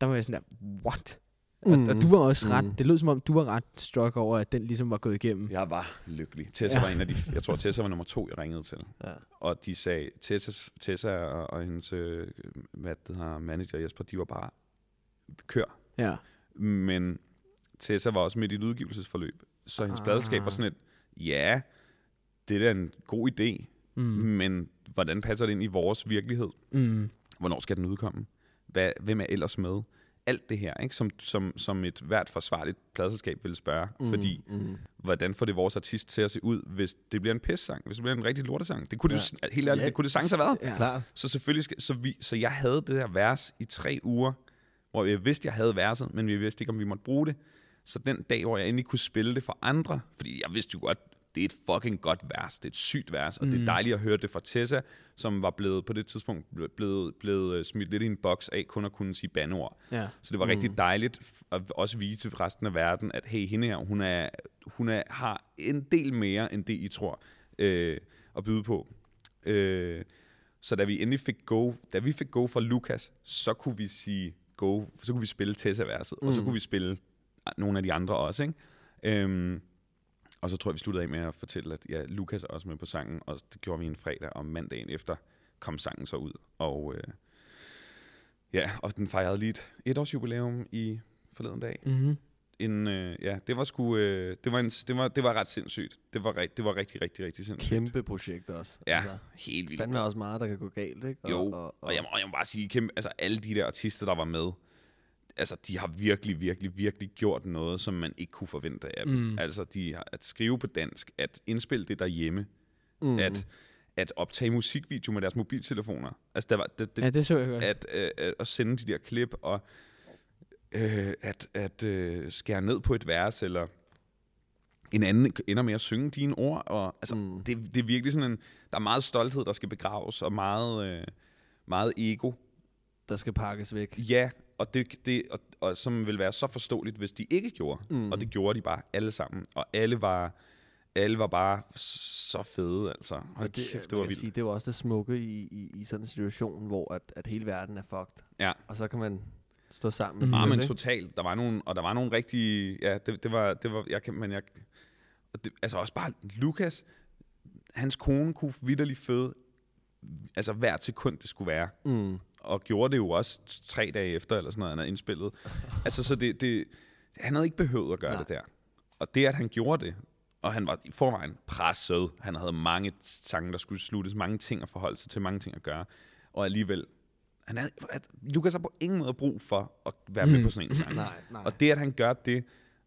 Speaker 4: der var jeg sådan der, what? Og, og
Speaker 2: Mm.
Speaker 4: du var også ret,
Speaker 2: Mm.
Speaker 4: det lød som om, du var ret struck over, at den ligesom var gået igennem.
Speaker 3: Jeg var lykkelig. Tessa
Speaker 4: Ja.
Speaker 3: var en af de, jeg tror Tessa var nummer to, jeg ringede til.
Speaker 2: Ja.
Speaker 3: Og de sagde, Tessa, Tessa og, og hendes øh, hvad det hedder, manager Jesper, de var bare, kør.
Speaker 4: Ja.
Speaker 3: Men Tessa var også midt i et udgivelsesforløb. Så hendes
Speaker 4: Ah.
Speaker 3: pladeskab var sådan et, ja, det er da en god idé,
Speaker 4: Mm.
Speaker 3: men hvordan passer det ind i vores virkelighed?
Speaker 4: Mm.
Speaker 3: Hvornår skal den udkomme? Hvad, hvem er ellers med? Alt det her, ikke? Som, som, som et hvert forsvarligt pladselskab ville spørge. Mm. Fordi,
Speaker 2: Mm.
Speaker 3: hvordan får det vores artist til at se ud, hvis det bliver en pissang? Hvis det bliver en rigtig lortesang? Det kunne det, ja. helt ærligt,
Speaker 2: Ja.
Speaker 3: det kunne det sagtens have været.
Speaker 4: Ja.
Speaker 3: Så selvfølgelig skal, så, vi, så jeg havde det der vers i tre uger, hvor jeg vidste, jeg havde verset, men vi vidste ikke, om vi måtte bruge det. Så den dag, hvor jeg endelig kunne spille det for andre, fordi jeg vidste jo godt, det er et fucking godt vers, det er et sygt vers, og mm. det er dejligt at høre det fra Tessa, som var blevet på det tidspunkt ble- blevet, blevet øh, smidt lidt i en boks af kun at kunne sige bandeord.
Speaker 4: Ja.
Speaker 3: Så det var mm. rigtig dejligt at også vise til resten af verden, at hey, hende her, hun, er, hun er, har en del mere, end det I tror, øh, at byde på. Øh, så da vi endelig fik go, da vi fik go fra Lukas, så kunne vi sige go, så kunne vi spille Tessa-verset, mm. og så kunne vi spille nogle af de andre også, ikke? Øhm, og så tror jeg, vi sluttede af med at fortælle, at ja, Lukas er også med på sangen, og det gjorde vi en fredag, og mandagen efter kom sangen så ud. Og øh, ja, og den fejrede lige et etårsjubilæum i forleden dag.
Speaker 4: Mm-hmm.
Speaker 3: En, øh, ja, det var sgu, øh, det var, en, det var, det var ret sindssygt. Det var, det var rigtig, rigtig, rigtig sindssygt.
Speaker 2: Kæmpe projekt også.
Speaker 3: Ja,
Speaker 2: Altså,
Speaker 3: helt vildt.
Speaker 2: fandme også meget, der kan gå galt, ikke? Og,
Speaker 3: Jo,
Speaker 2: og, og,
Speaker 3: Og jeg må, jeg må bare sige, kæmpe, altså alle de der artister, der var med, altså de har virkelig, virkelig, virkelig gjort noget, som man ikke kunne forvente af dem.
Speaker 4: Mm.
Speaker 3: Altså de har, at skrive på dansk, at indspille det derhjemme,
Speaker 2: mm,
Speaker 3: at, at optage musikvideo med deres mobiltelefoner. Altså der var, det, det,
Speaker 4: Ja, det så jeg godt.
Speaker 3: at, øh, at, at sende de der klip, og øh, at, at øh, skære ned på et vers, eller en anden ender med at synge dine ord. Og, altså,
Speaker 2: Mm.
Speaker 3: det, det er virkelig sådan en... Der er meget stolthed, der skal begraves, og meget, øh, meget ego.
Speaker 2: der skal pakkes væk.
Speaker 3: Ja, og, det, det, og, og som vil være så forståeligt, hvis de ikke gjorde.
Speaker 2: Mm.
Speaker 3: Og det gjorde de bare alle sammen. Og alle var, alle var bare så fede, altså. Hold
Speaker 2: det,
Speaker 3: kæft, det var vildt.
Speaker 2: Sige, det jo også det smukke i, i, i sådan en situation, hvor at, at hele verden er fucked.
Speaker 3: Ja.
Speaker 2: Og så kan man stå sammen.
Speaker 4: Mm.
Speaker 3: Ah,
Speaker 2: med
Speaker 3: men
Speaker 2: det,
Speaker 3: totalt. Der var nogle, og der var nogle rigtige, ja, det, det var, det var, jeg kan, men jeg, og det, altså også bare Lukas, hans kone kunne vidderligt føde, altså hvert sekund det skulle være,
Speaker 2: Mm.
Speaker 3: og gjorde det jo også tre dage efter, eller sådan noget, han havde indspillet. altså, så det, det, han havde ikke behøvet at gøre.
Speaker 2: Nej.
Speaker 3: det der. Og det, at han gjorde det, og han var i forvejen presset, han havde mange sange, der skulle sluttes, mange ting at forholde sig til, mange ting at gøre, og alligevel, han havde, at Lukas har på ingen måde brug for at være med
Speaker 4: Mm.
Speaker 3: på sådan en sang.
Speaker 2: Nej, nej.
Speaker 3: Og det, at han gør det,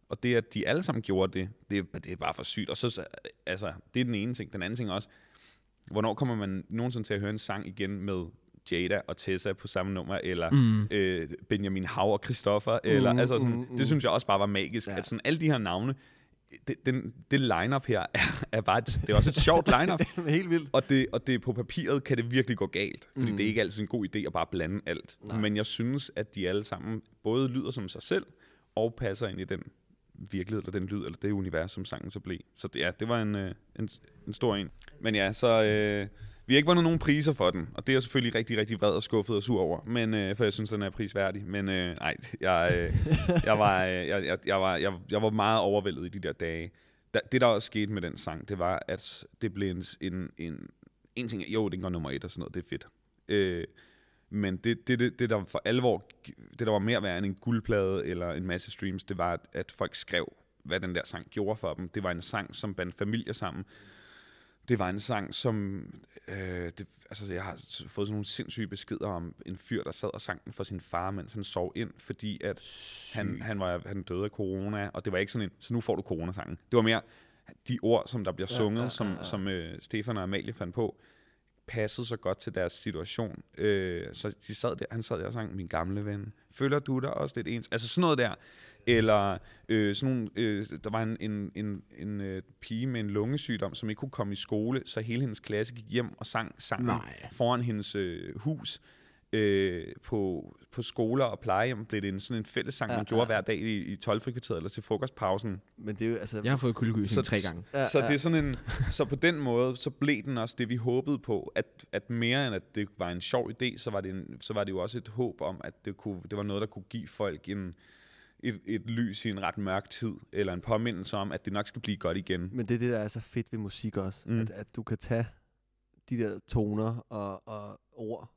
Speaker 3: og det, at de alle sammen gjorde det, det, er- det er bare for sygt. Og så, så- altså, det er den ene ting. Den anden ting også, hvornår kommer man nogensinde til at høre en sang igen med Jada og Tessa på samme nummer, eller mm. øh, Benjamin Hav og Christoffer, mm, eller altså sådan,
Speaker 2: mm, mm.
Speaker 3: det synes jeg også bare var magisk,
Speaker 2: ja.
Speaker 3: at sådan alle de her navne, det, den, det line-up her er, er bare, et, det er også et sjovt line-up,
Speaker 2: det er helt vildt.
Speaker 3: og det, og det på papiret kan det virkelig gå galt, fordi
Speaker 2: Mm.
Speaker 3: det er ikke altid en god idé at bare blande alt.
Speaker 2: Nej.
Speaker 3: Nej. Men jeg synes, at de alle sammen både lyder som sig selv, og passer ind i den virkelighed, eller den lyd, eller det univers, som sangen så blev. Så det, ja, det var en, øh, en, en stor en. Men ja, så øh, vi har ikke vundet nogen priser for den, og det er jeg selvfølgelig rigtig, rigtig vred og skuffet og sur over, men, øh, for jeg synes, den er prisværdig. Men øh, nej, jeg, øh, jeg, var, øh, jeg, jeg, jeg, var, jeg, jeg var meget overvældet i de der dage. Da, det, der også skete med den sang, det var, at det blev en, en, en, en ting, jo, den går nummer et og sådan noget, det er fedt. Øh, men det, det, det, det, der for alvor, det der var mere værd end en guldplade eller en masse streams, det var, at, at folk skrev, hvad den der sang gjorde for dem. Det var en sang, som bandt familier sammen. Det var en sang, som... Øh, det, altså, jeg har fået sådan nogle sindssyge beskeder om en fyr, der sad og sang den for sin far, mens han sov ind, fordi at han, han, var, han døde af corona, og det var ikke sådan en, så nu får du coronasangen. Det var mere de ord, som der bliver sunget,
Speaker 2: ja,
Speaker 3: som,
Speaker 2: ja, ja.
Speaker 3: som øh, Stefan og Amalie fandt på, passede så godt til deres situation. Øh, så de sad der, han sad der og sang, min gamle ven, føler du dig også lidt ens? Altså sådan noget der. Eller øh, sådan nogle, øh, der var en, en, en, en øh, pige med en lungesygdom, som ikke kunne komme i skole, så hele hendes klasse gik hjem og sang sangen foran hendes øh, hus. Øh, på, på skoler og plejehjem blev det en, sådan en fællessang,
Speaker 2: Ja,
Speaker 3: man gjorde
Speaker 2: ja.
Speaker 3: hver dag i, i 12 eller til frokostpausen.
Speaker 2: Men det er jo, altså...
Speaker 4: Jeg har fået kuldegysning
Speaker 3: Så-
Speaker 4: tre gange.
Speaker 2: Ja,
Speaker 3: så
Speaker 2: ja.
Speaker 3: det er sådan en, så på den måde, så blev den også det, vi håbede på, at, at mere end at det var en sjov idé, så var det, en, så var det jo også et håb om, at det, kunne, det var noget, der kunne give folk en, et, et lys i en ret mørk tid, eller en påmindelse om, at det nok skal blive godt igen.
Speaker 2: Men det er det, der er så fedt ved musik også.
Speaker 3: Mm.
Speaker 2: At, at du kan tage de der toner og, og ord,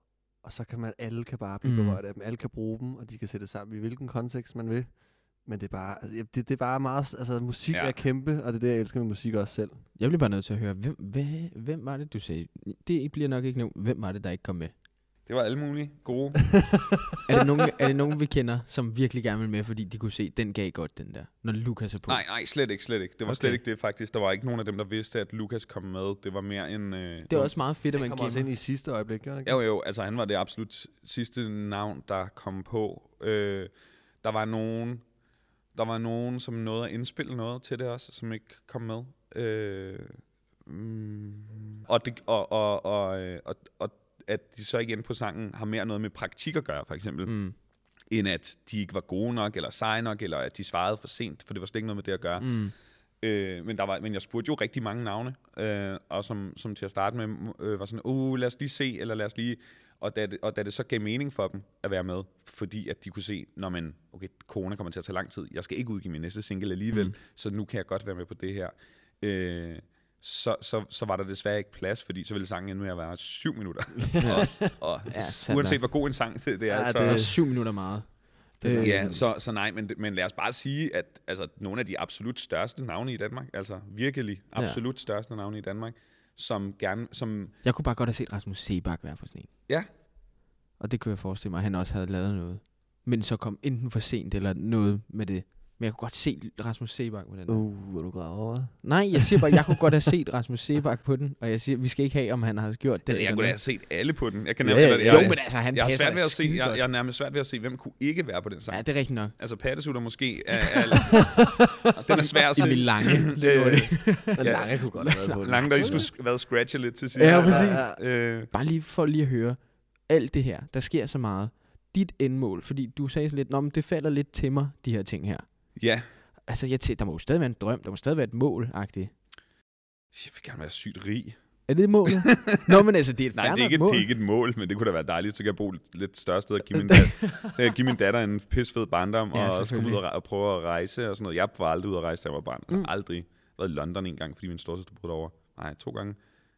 Speaker 2: og så kan man, alle kan bare blive
Speaker 4: Mm.
Speaker 2: mm. berørt af dem. Alle kan bruge dem, og de kan sætte sammen i hvilken kontekst man vil. Men det er bare, altså, det, det er bare meget, altså musik
Speaker 3: Ja.
Speaker 2: ja. er kæmpe, og det er det, jeg elsker med musik også selv.
Speaker 4: Jeg bliver bare nødt til at høre, hvem, hvad, hvem var det, du sagde? Det bliver nok ikke nævnt. Hvem var det, der ikke kom med?
Speaker 3: Det var alle mulige gode.
Speaker 4: Er det, nogen, er det nogen, vi kender, som virkelig gerne vil med, fordi de kunne se, den gav godt, den der, når Lukas er på?
Speaker 3: nej, nej, slet ikke, slet ikke. Det var
Speaker 4: Okay.
Speaker 3: slet ikke det, faktisk. Der var ikke nogen af dem, der vidste, at Lukas kom med. Det var mere en... Øh,
Speaker 4: Det er også meget fedt, at man
Speaker 2: kommer også ind
Speaker 4: gemmer.
Speaker 2: i sidste øjeblik, gør han ikke?
Speaker 3: Jo, jo, altså han var det absolut sidste navn, der kom på. Øh, der var nogen, der var nogen, som nåede at indspille noget til det også, som ikke kom med. Øh, mm, og, det, og, og, og, øh, og, og at de så igen på sangen har mere noget med praktik at gøre, for eksempel, mm. End at de ikke var gode nok, eller seje nok, eller at de svarede for sent, for det var slet ikke noget med det at gøre.
Speaker 4: mm.
Speaker 3: Øh, men, der var, men jeg spurgte jo rigtig mange navne, øh, og som, som til at starte med øh, var sådan, uh, lad os lige se, eller lad os lige... Og da, det, og da det så gav mening for dem at være med, fordi at de kunne se, når man, okay, corona kommer til at tage lang tid, jeg skal ikke udgive min næste single alligevel,
Speaker 4: mm.
Speaker 3: så nu kan jeg godt være med på det her. Øh, så, så, så var der desværre ikke plads, fordi så ville sangen ende med at være syv minutter. og og
Speaker 4: Ja,
Speaker 3: ja, uanset hvor god en sang det, det er,
Speaker 2: Ja,
Speaker 3: så,
Speaker 4: Det er syv minutter meget.
Speaker 2: Det
Speaker 3: Ja, så, så nej, men, men lad os bare sige, at altså, nogle af de absolut største navne i Danmark, altså virkelig
Speaker 4: Ja.
Speaker 3: absolut største navne i Danmark, som gerne, som,
Speaker 4: Jeg kunne bare godt have set Rasmus Sebak være på sådan en.
Speaker 3: Ja.
Speaker 4: Og det kunne jeg forestille mig, at han også havde lavet noget. Men så kom enten for sent eller noget med det. Men jeg kunne godt se Rasmus Sebak på den. der.
Speaker 2: Uh, hvor du graver, hva'?
Speaker 4: Nej, jeg siger bare, jeg kunne godt have set Rasmus Sebak på den. Og jeg siger, vi skal ikke have, om han har gjort det.
Speaker 3: altså jeg kunne da have set alle på den. Jeg kan
Speaker 2: Ja,
Speaker 3: nærmest,
Speaker 2: ja,
Speaker 3: jeg,
Speaker 4: Jo,
Speaker 3: jeg,
Speaker 4: men altså, han
Speaker 3: jeg, har
Speaker 4: passer
Speaker 3: svært ved at se, jeg, jeg er nærmest svært ved at se, hvem kunne ikke være på den sang.
Speaker 4: Ja, det er rigtigt nok.
Speaker 3: Altså Pattesutter måske, er, er, den er svær at se.
Speaker 4: Emil Lange.
Speaker 2: Men
Speaker 3: Ja.
Speaker 2: Lange kunne godt have været på den.
Speaker 3: Lange, der lige skulle sk- været scratchet lidt til sidst.
Speaker 4: Ja, præcis.
Speaker 3: Øh,
Speaker 4: Bare lige for lige at høre, alt det her, der sker så meget. Dit endmål, fordi du sagde sådan lidt, Nå, men det falder lidt til mig, de her ting her.
Speaker 3: Ja,
Speaker 4: Altså, jeg tæ- der må jo stadig være en drøm, der må stadig være et mål -agtigt.
Speaker 3: jeg vil gerne være sygt rig.
Speaker 4: Er det målet? Nå, men altså, det er et
Speaker 3: Nej, det er, ikke,
Speaker 4: mål.
Speaker 3: det er ikke et mål, men det kunne da være dejligt. Så kan jeg bo lidt større sted og give min, datter, give min datter en pisfed barndom,
Speaker 4: Ja,
Speaker 3: og også komme ud og, og prøve at rejse og sådan noget. Jeg var aldrig ude at rejse, da jeg var barn. Altså
Speaker 4: Mm.
Speaker 3: aldrig været i London en gang, fordi min storsøster boede derovre. Nej, to gange.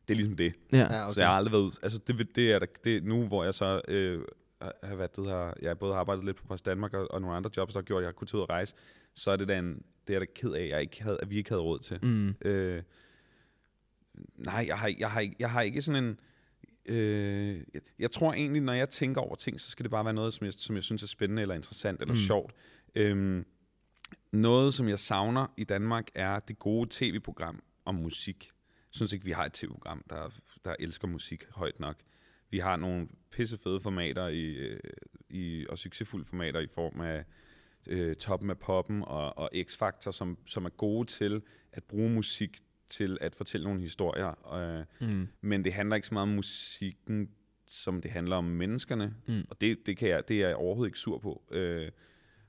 Speaker 3: Det er ligesom det.
Speaker 4: Ja.
Speaker 2: Ja,
Speaker 3: Okay. Så jeg har aldrig været ud. Altså det, det er der, det, nu, hvor jeg så øh, har været det her, jeg har både arbejdet lidt på Post Danmark og, og nogle andre jobs, der har gjort, at jeg har kunnet tage ud og rejse, så er det da en, det er da ked af, jeg ikke havde, at vi ikke havde råd til.
Speaker 4: Mm.
Speaker 3: Øh, nej, jeg har, jeg, har, ikke- jeg har ikke sådan en... Øh, jeg, jeg tror egentlig, når jeg tænker over ting, så skal det bare være noget, som jeg, som jeg synes er spændende, eller interessant, eller
Speaker 4: Mm.
Speaker 3: mm. sjovt. Øhm, noget, som jeg savner i Danmark, er det gode tv-program om musik. Jeg synes ikke, vi har et tv-program, der, der elsker musik højt nok. Vi har nogle pissefede formater i, øh, i, og succesfulde formater i form af øh, Toppen af Poppen og, og X-Factor, som, som er gode til at bruge musik til at fortælle nogle historier. Øh,
Speaker 4: Mm.
Speaker 3: men det handler ikke så meget om musikken, som det handler om menneskerne.
Speaker 4: Mm.
Speaker 3: Og det, det, kan jeg, det er jeg overhovedet ikke sur på. Øh,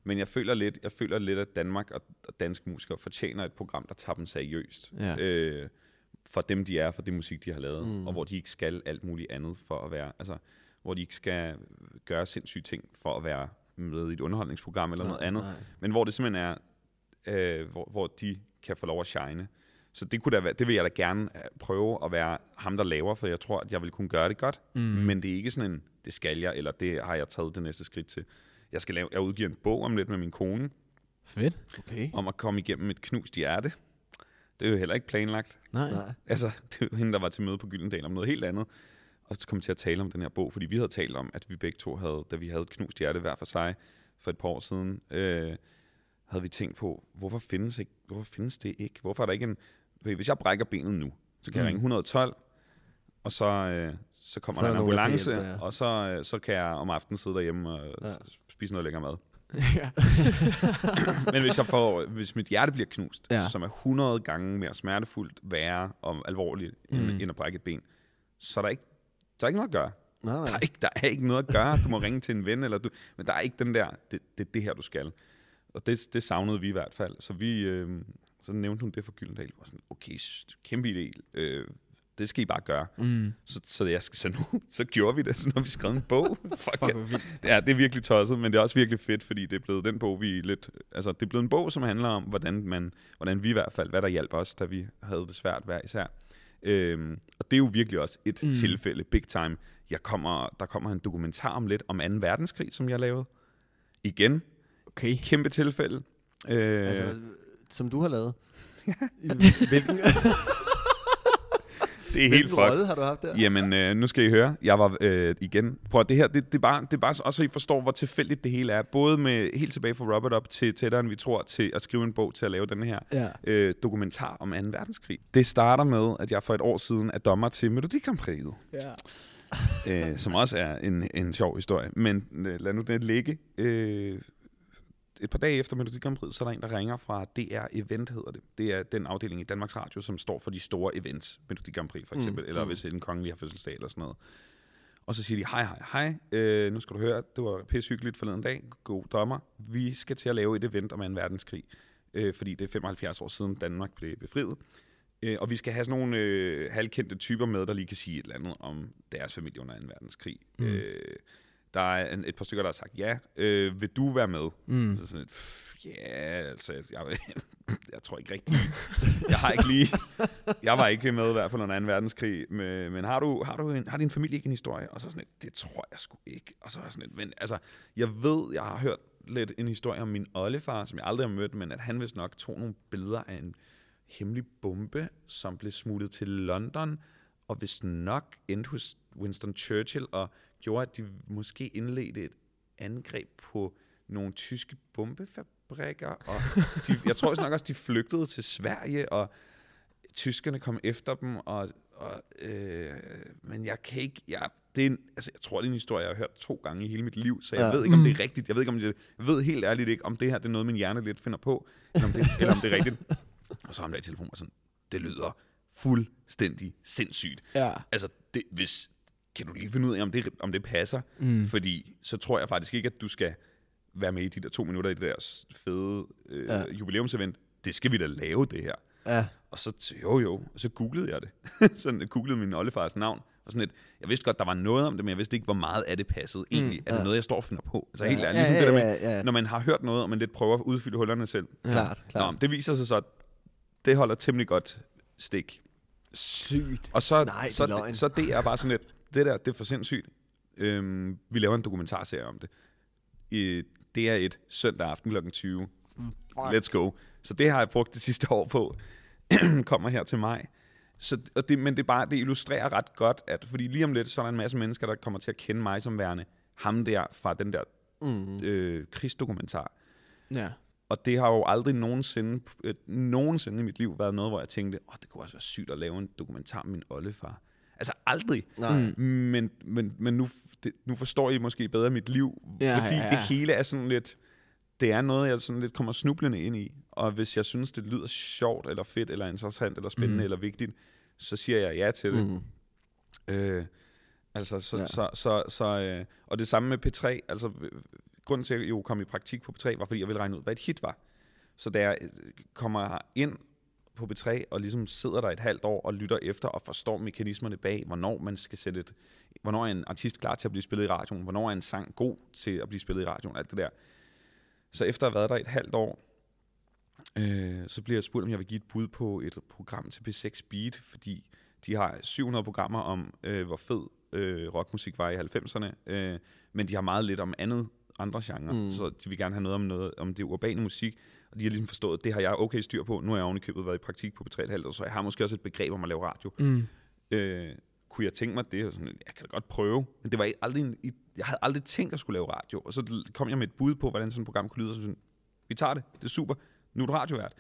Speaker 3: men jeg føler lidt, jeg føler lidt, at Danmark og, og danske musikere fortjener et program, der tager dem seriøst.
Speaker 4: Ja.
Speaker 3: Øh, for dem, de er, for det musik, de har lavet.
Speaker 2: Mm.
Speaker 3: Og hvor de ikke skal alt muligt andet for at være... Altså, hvor de ikke skal gøre sindssyge ting for at være med i et underholdningsprogram eller noget andet.
Speaker 2: Nej.
Speaker 3: Men hvor det simpelthen er, øh, hvor, hvor de kan få lov at shine. Så det, kunne da være, det vil jeg da gerne øh, prøve at være ham, der laver, for jeg tror, at jeg vil kunne gøre det godt.
Speaker 4: Mm.
Speaker 3: Men det er ikke sådan en, det skal jeg, eller det har jeg taget det næste skridt til. Jeg skal lave, jeg udgiver en bog om lidt med min kone,
Speaker 4: Fedt.
Speaker 2: Okay.
Speaker 3: om at komme igennem et knust hjerte. Det er jo heller ikke planlagt.
Speaker 4: Nej.
Speaker 2: Nej.
Speaker 3: Altså, det er jo hende, der var til møde på Gyldendal om noget helt andet. Og så kom til at tale om den her bog, fordi vi havde talt om, at vi begge to havde, da vi havde et knust hjerte hver for sig for et par år siden, øh, havde vi tænkt på, hvorfor findes, ikke, hvorfor findes det ikke? Hvorfor er der ikke en... Hvis jeg brækker benet nu, så kan mm. jeg ringe 112, og så, øh, så kommer
Speaker 2: Så er
Speaker 3: der en ambulance,
Speaker 2: hjælpe ja.
Speaker 3: og så, øh, så kan jeg om aftenen sidde derhjemme og
Speaker 2: Ja.
Speaker 3: spise noget lækker mad.
Speaker 4: ja.
Speaker 3: Men hvis, jeg får, hvis mit hjerte bliver knust,
Speaker 4: Ja.
Speaker 3: som er 100 gange mere smertefuldt, værre og alvorligt, end,
Speaker 4: Mm.
Speaker 3: mm. end at brække et ben, så er der ikke, der er ikke noget at gøre.
Speaker 2: Nej,
Speaker 3: Der
Speaker 2: nej.
Speaker 3: er, ikke, der er ikke noget at gøre. Du må ringe til en ven, eller du, men der er ikke den der, det, det er det her, du skal. Og det, det savnede vi i hvert fald. Så vi, øh, så nævnte hun det for Gyldendal. Var sådan, okay, kæmpe idé. Øh, det skal I bare gøre.
Speaker 4: Mm.
Speaker 3: Så, så, jeg, skal- så nu, så gjorde vi det, så har vi skrevet en bog. Fuck,
Speaker 4: Fuck,
Speaker 3: ja. Ja, det er virkelig tosset, men det er også virkelig fedt, fordi det er blevet den bog, vi lidt... Altså, det er blevet en bog, som handler om, hvordan, man, hvordan vi i hvert fald, hvad der hjalp os, da vi havde det svært hver især. Øhm, og det er jo virkelig også et
Speaker 4: Mm.
Speaker 3: tilfælde, big time. Jeg kommer, der kommer en dokumentar om lidt om 2. verdenskrig, som jeg lavede. Igen,
Speaker 4: Okay.
Speaker 3: kæmpe tilfælde. Øh,
Speaker 2: Altså, som du har lavet. Hvilken,
Speaker 3: det er helt fucked.
Speaker 2: rolle har du haft der?
Speaker 3: Jamen, øh, nu skal I høre. Jeg var øh, igen... Prøv at det her, det, det, er bare, det er bare også, så I forstår, hvor tilfældigt det hele er. Både med helt tilbage fra Robert op til tættere, end vi tror, til at skrive en bog til at lave den her
Speaker 4: Ja.
Speaker 3: øh, dokumentar om 2. verdenskrig. Det starter med, at jeg for et år siden er dommer til Melodi Grand Prix'et,
Speaker 4: ja.
Speaker 3: øh, som også er en, en sjov historie. Men øh, lad nu det ligge. Øh, et par dage efter Melodi Grand Prix, så er der en, der ringer fra DR Event, hedder det. Det er den afdeling i Danmarks Radio, som står for de store events. Melodi Grand Prix for
Speaker 2: Mm,
Speaker 3: eksempel, mm, eller
Speaker 2: mm.
Speaker 3: hvis en kongelig har fødselsdag eller sådan noget. Og så siger de, hej, hej, hej, øh, nu skal du høre, det var pisse hyggeligt forleden dag, god dommer. Vi skal til at lave et event om 2. verdenskrig, øh, fordi det er 75 år siden Danmark blev befriet. Øh, og vi skal have sådan nogle øh, halvkendte typer med, der lige kan sige et eller andet om deres familie under 2. verdenskrig.
Speaker 4: Mm.
Speaker 3: Øh, der er en, et par stykker, der har sagt, ja, øh, vil du være med?
Speaker 4: Mm.
Speaker 3: Så sådan "Pff, ja, altså, jeg, jeg tror ikke rigtigt. Jeg har ikke lige, jeg var ikke med i hvert fald under 2. verdenskrig, men, men har, du, har, du en, har din familie ikke en historie? Og så sådan lidt, det tror jeg sgu ikke. Og så sådan lidt, men altså, jeg ved, jeg har hørt lidt en historie om min oldefar, som jeg aldrig har mødt, men at han vist nok tog nogle billeder af en hemmelig bombe, som blev smuglet til London, og hvis nok endte hos Winston Churchill, og gjorde, at de måske indledte et angreb på nogle tyske bombefabrikker, og de, jeg tror nok også, de flygtede til Sverige, og tyskerne kom efter dem, og, og øh, men jeg kan ikke, jeg, det er en, altså, jeg tror, det er en historie, jeg har hørt to gange i hele mit liv, så jeg
Speaker 2: Ja.
Speaker 3: ved ikke, om det
Speaker 4: Mm.
Speaker 3: er rigtigt. Jeg ved, ikke, om det, jeg ved helt ærligt ikke, om det her det er noget, min hjerne lidt finder på, eller om det, eller om det er rigtigt. Og så ham der i telefonen var sådan, det lyder fuldstændig sindssygt.
Speaker 4: Ja.
Speaker 3: Altså, det, hvis, kan du lige finde ud af, om det, om det passer?
Speaker 4: Mm.
Speaker 3: Fordi så tror jeg faktisk ikke, at du skal være med i de der to minutter i det der fede øh,
Speaker 2: Ja.
Speaker 3: ja. jubilæumsevent. Det skal vi da lave, det her.
Speaker 2: Ja.
Speaker 3: Og så, jo jo, og så googlede jeg det. sådan, googlede min oldefars navn. Og sådan lidt, jeg vidste godt, der var noget om det, men jeg vidste ikke, hvor meget af det passede egentlig. Mm, er det
Speaker 2: ja.
Speaker 3: noget, jeg står og finder på? Altså helt
Speaker 2: ja,
Speaker 3: ærligt, ligesom
Speaker 2: ja,
Speaker 3: det der med,
Speaker 2: ja, ja.
Speaker 3: når man har hørt noget, og man lidt prøver at udfylde hullerne selv.
Speaker 4: Ja.
Speaker 2: Klart,
Speaker 3: Nå,
Speaker 2: klart.
Speaker 3: men det viser sig så, at det holder temmelig godt stik.
Speaker 4: Sygt.
Speaker 3: Og så,
Speaker 2: Nej, det er
Speaker 3: så,
Speaker 2: løgn.
Speaker 3: så det er bare sådan lidt, det der, det er for sindssygt. Øhm, vi laver en dokumentarserie om det. I, det er et søndag aften kl. 20. Let's go. Så det har jeg brugt det sidste år på. Kommer her til mig. Så, og det, men det, er bare, det illustrerer ret godt, at fordi lige om lidt, så er der en masse mennesker, der kommer til at kende mig som værende ham der fra den der
Speaker 2: Mm.
Speaker 3: øh, krigsdokumentar.
Speaker 4: Ja.
Speaker 3: Og det har jo aldrig nogensinde, øh, nogensinde i mit liv været noget, hvor jeg tænkte, åh, det kunne også være sygt at lave en dokumentar om min oldefar. Altså aldrig.
Speaker 2: Nej.
Speaker 4: Mm.
Speaker 3: Men, men, men nu, det, nu forstår I måske bedre mit liv,
Speaker 4: Ja,
Speaker 3: fordi
Speaker 4: ja,
Speaker 3: ja, det hele er sådan lidt, det er noget, jeg sådan lidt kommer snublende ind i. Og hvis jeg synes, det lyder sjovt, eller fedt, eller interessant, eller spændende,
Speaker 4: Mm.
Speaker 3: eller vigtigt, så siger jeg ja til det.
Speaker 2: Mm.
Speaker 3: Øh, altså, så,
Speaker 2: Ja.
Speaker 3: ja. så, så, så øh, og det samme med P3, altså grunden til, at jeg jo kom i praktik på B3, var fordi jeg ville regne ud, hvad et hit var. Så da jeg øh, kommer ind på B3 og ligesom sidder der et halvt år og lytter efter, og forstår mekanismerne bag, hvornår man skal sætte et, hvornår er en artist klar til at blive spillet i radioen, hvornår er en sang god til at blive spillet i radioen, alt det der. Så efter at have været der et halvt år, øh, så bliver jeg spurgt, om jeg vil give et bud på et program til P6 Beat, fordi de har 700 programmer om, øh, hvor fed øh, rockmusik var i 90'erne, øh, men de har meget lidt om andet, andre genrer,
Speaker 2: Mm.
Speaker 3: så de vil gerne have noget om, noget om det urbane musik, og de har ligesom forstået, at det har jeg okay styr på. Nu har jeg oven i købet været i praktik på P3,5 år, så jeg har måske også et begreb om at lave radio.
Speaker 4: Mm.
Speaker 3: Øh, kunne jeg tænke mig det? Og sådan, jeg kan da godt prøve. Men det var ikke aldrig en, jeg havde aldrig tænkt at skulle lave radio. Og så kom jeg med et bud på, hvordan sådan et program kunne lyde. Og så sådan, vi tager det. Det er super. Nu er du radiovært.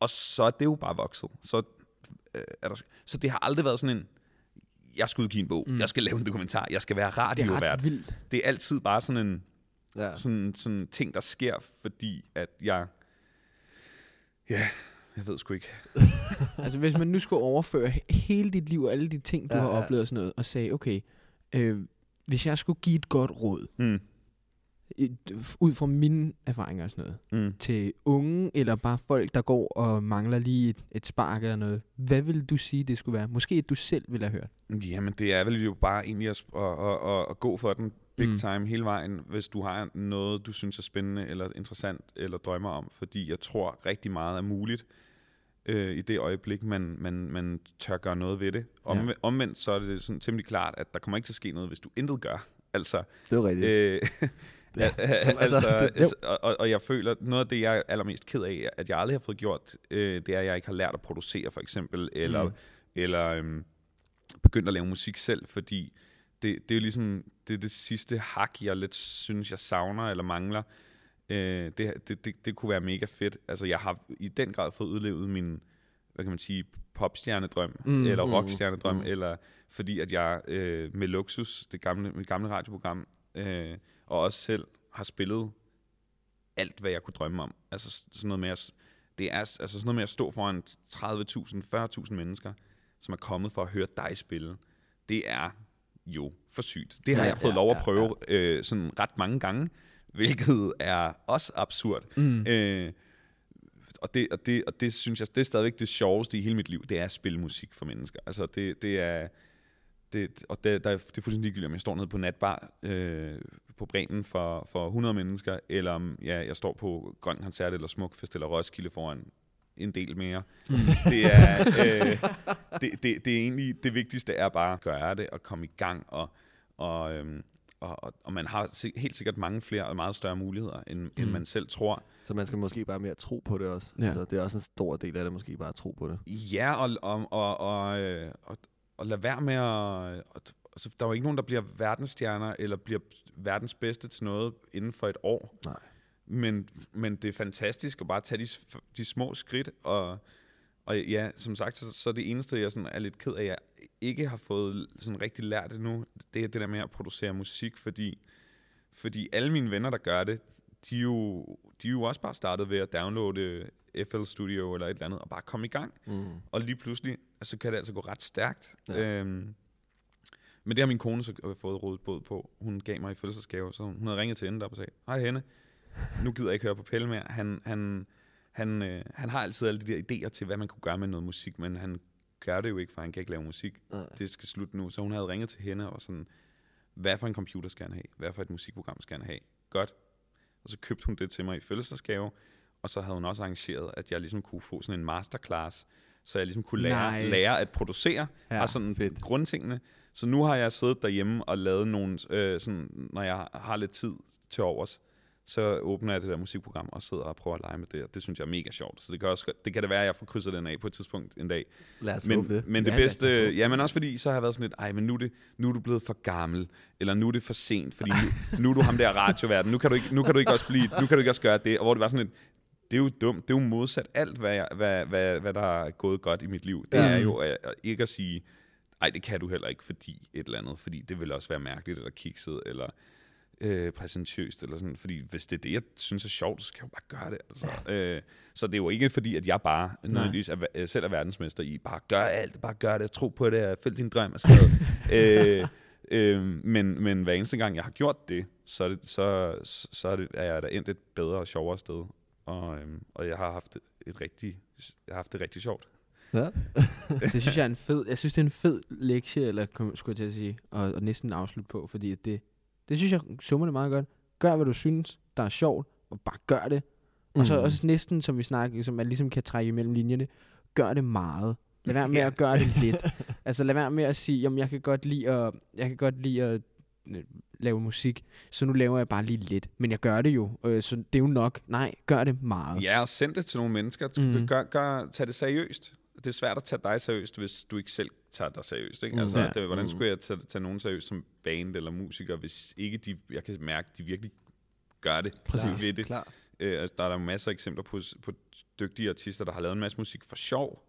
Speaker 3: Og så er det jo bare vokset. Så, øh, er der, så det har aldrig været sådan en, jeg skal udgive en bog.
Speaker 4: Mm.
Speaker 3: Jeg skal lave en dokumentar. Jeg skal være
Speaker 4: Det er
Speaker 3: radiovært.
Speaker 4: ret vildt.
Speaker 3: Det er altid bare sådan en
Speaker 2: Ja.
Speaker 3: sådan, sådan ting, der sker, fordi at jeg... Ja, jeg ved sgu ikke.
Speaker 4: Altså, hvis man nu skulle overføre he- hele dit liv og alle de ting, du
Speaker 2: Ja,
Speaker 4: har
Speaker 2: ja.
Speaker 4: oplevet og sådan noget, og sagde, okay, øh, hvis jeg skulle give et godt råd,
Speaker 3: Mm.
Speaker 4: ud fra mine erfaringer og sådan noget,
Speaker 3: Mm.
Speaker 4: til unge, eller bare folk, der går og mangler lige et, et spark eller noget, hvad vil du sige, det skulle være? Måske at du selv ville have hørt.
Speaker 3: Jamen, det er vel jo bare egentlig at, at, at, at, at gå for den big
Speaker 4: Mm.
Speaker 3: time hele vejen, hvis du har noget, du synes er spændende, eller interessant, eller drømmer om. Fordi jeg tror rigtig meget er muligt øh, i det øjeblik, man, man, man tør gøre noget ved det. Om,
Speaker 4: Ja.
Speaker 3: Omvendt så er det sådan temmelig klart, at der kommer ikke til at ske noget, hvis du intet gør. Altså,
Speaker 2: Det er rigtigt.
Speaker 3: Øh, ja, altså,
Speaker 2: altså,
Speaker 3: altså, og, og- jeg føler, noget af det, jeg er allermest ked af, at jeg aldrig har fået gjort, øh, det er, at jeg ikke har lært at producere, for eksempel, eller,
Speaker 4: mm.
Speaker 3: eller øhm, begyndt at lave musik selv, fordi det, det er jo ligesom det, er det sidste hak, jeg lidt synes, jeg savner eller mangler. Øh, det, det, det, det kunne være mega fedt. Altså, jeg har i den grad fået udlevet min, hvad kan man sige, popstjernedrøm,
Speaker 4: Mm.
Speaker 3: eller
Speaker 2: Mm.
Speaker 3: rockstjernedrøm,
Speaker 2: Mm.
Speaker 3: mm. eller fordi at jeg øh, med Luxus, det gamle, mit gamle radioprogram, øh, og også selv har spillet alt, hvad jeg kunne drømme om. Altså sådan noget med at, det er altså sådan noget med at stå foran 30.000, 40.000 mennesker, som er kommet for at høre dig spille. Det er jo for sygt. Det har
Speaker 2: Ja,
Speaker 3: jeg fået
Speaker 2: ja,
Speaker 3: lov at
Speaker 2: ja,
Speaker 3: prøve øh, sådan ret mange gange, hvilket er også absurd.
Speaker 4: Mm.
Speaker 3: Øh, og det, og, det, og det synes jeg, det er stadigvæk det sjoveste i hele mit liv, det er at spille musik for mennesker. Altså det, det er, det, og det, der, er- det er fuldstændig ligegyldigt, om jeg står nede på natbar øh, på Bremen for, for 100 mennesker, eller om ja, jeg står på Grøn Koncert eller Smukfest eller Roskilde foran en del mere.
Speaker 4: Mm.
Speaker 3: Det er, øh, det, det, det er egentlig, det vigtigste er bare at gøre det og komme i gang, og, og, øhm, og, og, og man har helt sikkert mange flere og meget større muligheder, end, mm. end man selv tror.
Speaker 2: Så man skal måske bare mere tro på det også.
Speaker 4: Ja.
Speaker 2: Altså, det er også en stor del af det, måske bare at tro på det.
Speaker 3: Ja, og, og, og, og, øh, og, og lad være med at... Og, altså, der er jo ikke nogen, der bliver verdensstjerner, eller bliver verdens bedste til noget inden for et år.
Speaker 2: Nej.
Speaker 3: Men, men det er fantastisk at bare tage de, de små skridt, og, og ja, som sagt, så, så det eneste, jeg sådan er lidt ked af, jeg ikke har fået sådan rigtig lært endnu, det er det der med at producere musik, fordi, fordi alle mine venner, der gør det, de er jo, de er jo også bare startet ved at downloade FL Studio eller et eller andet, og bare komme i gang.
Speaker 2: Mm.
Speaker 3: Og lige pludselig, så kan det altså gå ret stærkt.
Speaker 2: Ja.
Speaker 3: Ja. Øhm, men det har min kone så øh, fået rådet båd på. Hun gav mig i fødselsdagsgave, så hun havde ringet til hende der og sagde, hej Henne, nu gider jeg ikke høre på Pelle mere. Han, han, han, øh, han har altid alle de der idéer til, hvad man kunne gøre med noget musik, men han gør det jo ikke, for han kan ikke lave musik.
Speaker 2: Nej.
Speaker 3: Det skal slutte nu. Så hun havde ringet til hende og sådan, hvad for en computer skal han have? Hvad for et musikprogram skal han have? Godt. Og så købte hun det til mig i fødselsdagsgave, og så havde hun også arrangeret, at jeg ligesom kunne få sådan en masterclass, så jeg ligesom kunne lære,
Speaker 4: Nice.
Speaker 3: lære at producere,
Speaker 4: ja,
Speaker 3: og sådan
Speaker 2: fedt.
Speaker 3: grundtingene. Så nu har jeg siddet derhjemme og lavet nogle, øh, sådan, når jeg har lidt tid til overs, så åbner jeg det der musikprogram og sidder og prøver at lege med det, og det synes jeg er mega sjovt. Så det kan, også, det kan det være, at jeg får krydset den af på et tidspunkt en dag.
Speaker 2: Lad os
Speaker 3: Men,
Speaker 2: det.
Speaker 3: men det
Speaker 4: Ja,
Speaker 3: bedste, ja, men også fordi, så har jeg været sådan lidt, ej, men nu er, det, nu er du blevet for gammel, eller nu er det for sent, fordi nu, nu er du ham der radioverden, nu kan, du ikke, nu kan du ikke også blive, nu kan du ikke også gøre det, og hvor det var sådan lidt, det er jo dumt, det er jo modsat alt, hvad, jeg, hvad, hvad, hvad der er gået godt i mit liv. Det
Speaker 2: Ja.
Speaker 3: er jo at, at ikke at sige, ej, det kan du heller ikke, fordi et eller andet, fordi det vil også være mærkeligt, eller kikset, eller øh, præsentøst, eller sådan, fordi hvis det er det, jeg synes er sjovt, så skal jeg jo bare gøre det. Altså. Øh, så det er jo ikke fordi, at jeg bare nødvendigvis er, øh, selv er verdensmester i, bare gør alt, bare gør det, tro på det, følg din drøm og sådan noget. øh, øh, men, men hver eneste gang, jeg har gjort det, så er, det, så, så er, det, er jeg da endt et bedre og sjovere sted. Og, øhm, og jeg har haft et rigtig, jeg har haft det rigtig sjovt.
Speaker 2: Ja.
Speaker 4: det synes jeg er en fed, jeg synes det er en fed lektie, eller kom, skulle jeg til at sige, og, og næsten afslutte på, fordi at det, det synes jeg summer det meget godt. Gør, hvad du synes, der er sjovt, og bare gør det. Og så
Speaker 2: Mm.
Speaker 4: også næsten, som vi snakker, som man ligesom kan trække imellem linjerne, gør det meget. Lad være med at gøre det lidt. altså lad være med at sige, jamen jeg kan godt lide at, jeg kan godt lide at øh, lave musik, så nu laver jeg bare lige lidt. Men jeg gør det jo, øh, så det er jo nok. Nej, gør det meget.
Speaker 3: Ja, og send det til nogle mennesker. Mm. Gør, gør, tag det seriøst. Det er svært at tage dig seriøst, hvis du ikke selv tager dig seriøst. Ikke?
Speaker 2: Mm.
Speaker 3: Altså,
Speaker 4: Ja.
Speaker 3: det, hvordan
Speaker 2: Mm.
Speaker 3: skulle jeg tage, tage nogen seriøst som band eller musiker, hvis ikke de, jeg kan mærke, de virkelig gør det
Speaker 2: Præcis.
Speaker 3: ved det.
Speaker 2: Klar.
Speaker 3: Øh, altså, der er der masser af eksempler på, på dygtige artister, der har lavet en masse musik for sjov,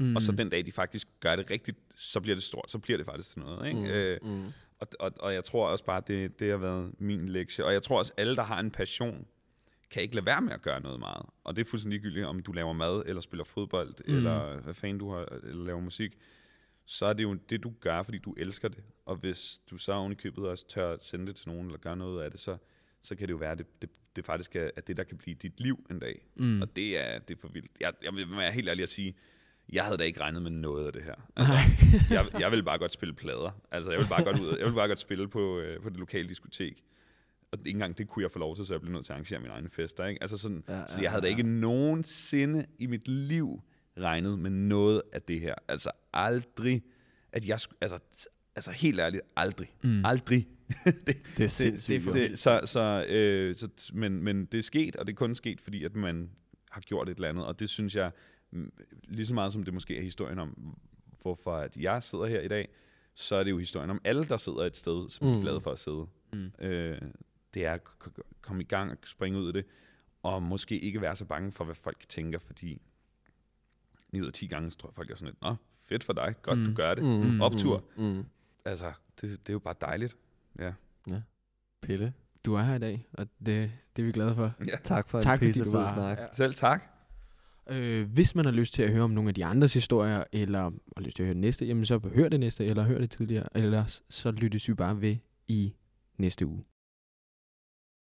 Speaker 4: Mm.
Speaker 3: mm. og så den dag, de faktisk gør det rigtigt, så bliver det stort, så bliver det faktisk til noget. Ikke?
Speaker 2: Mm.
Speaker 3: Mm. Øh,
Speaker 2: Mm.
Speaker 3: og, og, og jeg tror også bare, det, det har været min lektie. Og jeg tror også, alle, der har en passion, kan ikke lade være med at gøre noget meget. Og det er fuldstændig ligegyldigt, om du laver mad, eller spiller fodbold,
Speaker 4: Mm.
Speaker 3: eller hvad fanden du har, eller laver musik. Så er det jo det, du gør, fordi du elsker det. Og hvis du så oven i købet også tør at sende det til nogen, eller gøre noget af det, så, så kan det jo være, at det, det, det faktisk er, at det, der kan blive dit liv en dag.
Speaker 4: Mm.
Speaker 3: Og det er, det er for vildt. Jeg, jeg vil være helt ærlig at sige, jeg havde da ikke regnet med noget af det her. Altså, jeg, jeg ville bare godt spille plader. Altså, jeg ville bare godt ud. Jeg ville bare godt spille på, øh, på det lokale diskotek. Og ikke engang det kunne jeg få lov til, så jeg blev nødt til at arrangere mine egne fester. Ikke? Altså sådan,
Speaker 2: Ja,
Speaker 3: ja,
Speaker 2: ja,
Speaker 3: så jeg havde da
Speaker 2: ja.
Speaker 3: ikke nogensinde i mit liv regnet med noget af det her. Altså aldrig, at jeg sk- altså, altså helt ærligt, aldrig.
Speaker 4: Mm.
Speaker 3: Aldrig.
Speaker 2: Det er sindssygt.
Speaker 4: det er.
Speaker 3: Det, så, så, øh, så, men, men det er sket, og det er kun sket, fordi at man har gjort et eller andet. Og det synes jeg, mm, lige så meget som det måske er historien om, hvorfor at jeg sidder her i dag, så er det jo historien om alle, der sidder et sted, som mm. er glade for at sidde.
Speaker 4: Mm.
Speaker 3: Øh, det er at komme i gang og springe ud af det, og måske ikke være så bange for, hvad folk tænker, fordi 9 ud af 10 gange, så tror jeg, folk er sådan lidt, nå, fedt for dig, godt mm. du
Speaker 4: Mm.
Speaker 3: gør det.
Speaker 2: Mm,
Speaker 3: Optur.
Speaker 2: Mm, mm.
Speaker 3: Altså, det, det er jo bare dejligt. Ja.
Speaker 2: Pille,
Speaker 4: Du er her i dag, og det, det er vi glade for.
Speaker 3: ja.
Speaker 2: tak for
Speaker 4: Tak,
Speaker 2: en
Speaker 4: fordi
Speaker 2: pisse
Speaker 4: du
Speaker 2: fed
Speaker 4: var
Speaker 2: snak.
Speaker 4: Ja.
Speaker 3: Selv tak.
Speaker 4: Øh, hvis man har lyst til at høre om nogle af de andres historier, eller har lyst til at høre det næste, jamen så hør det næste, eller hør det tidligere, eller så lyttes vi bare ved i næste uge.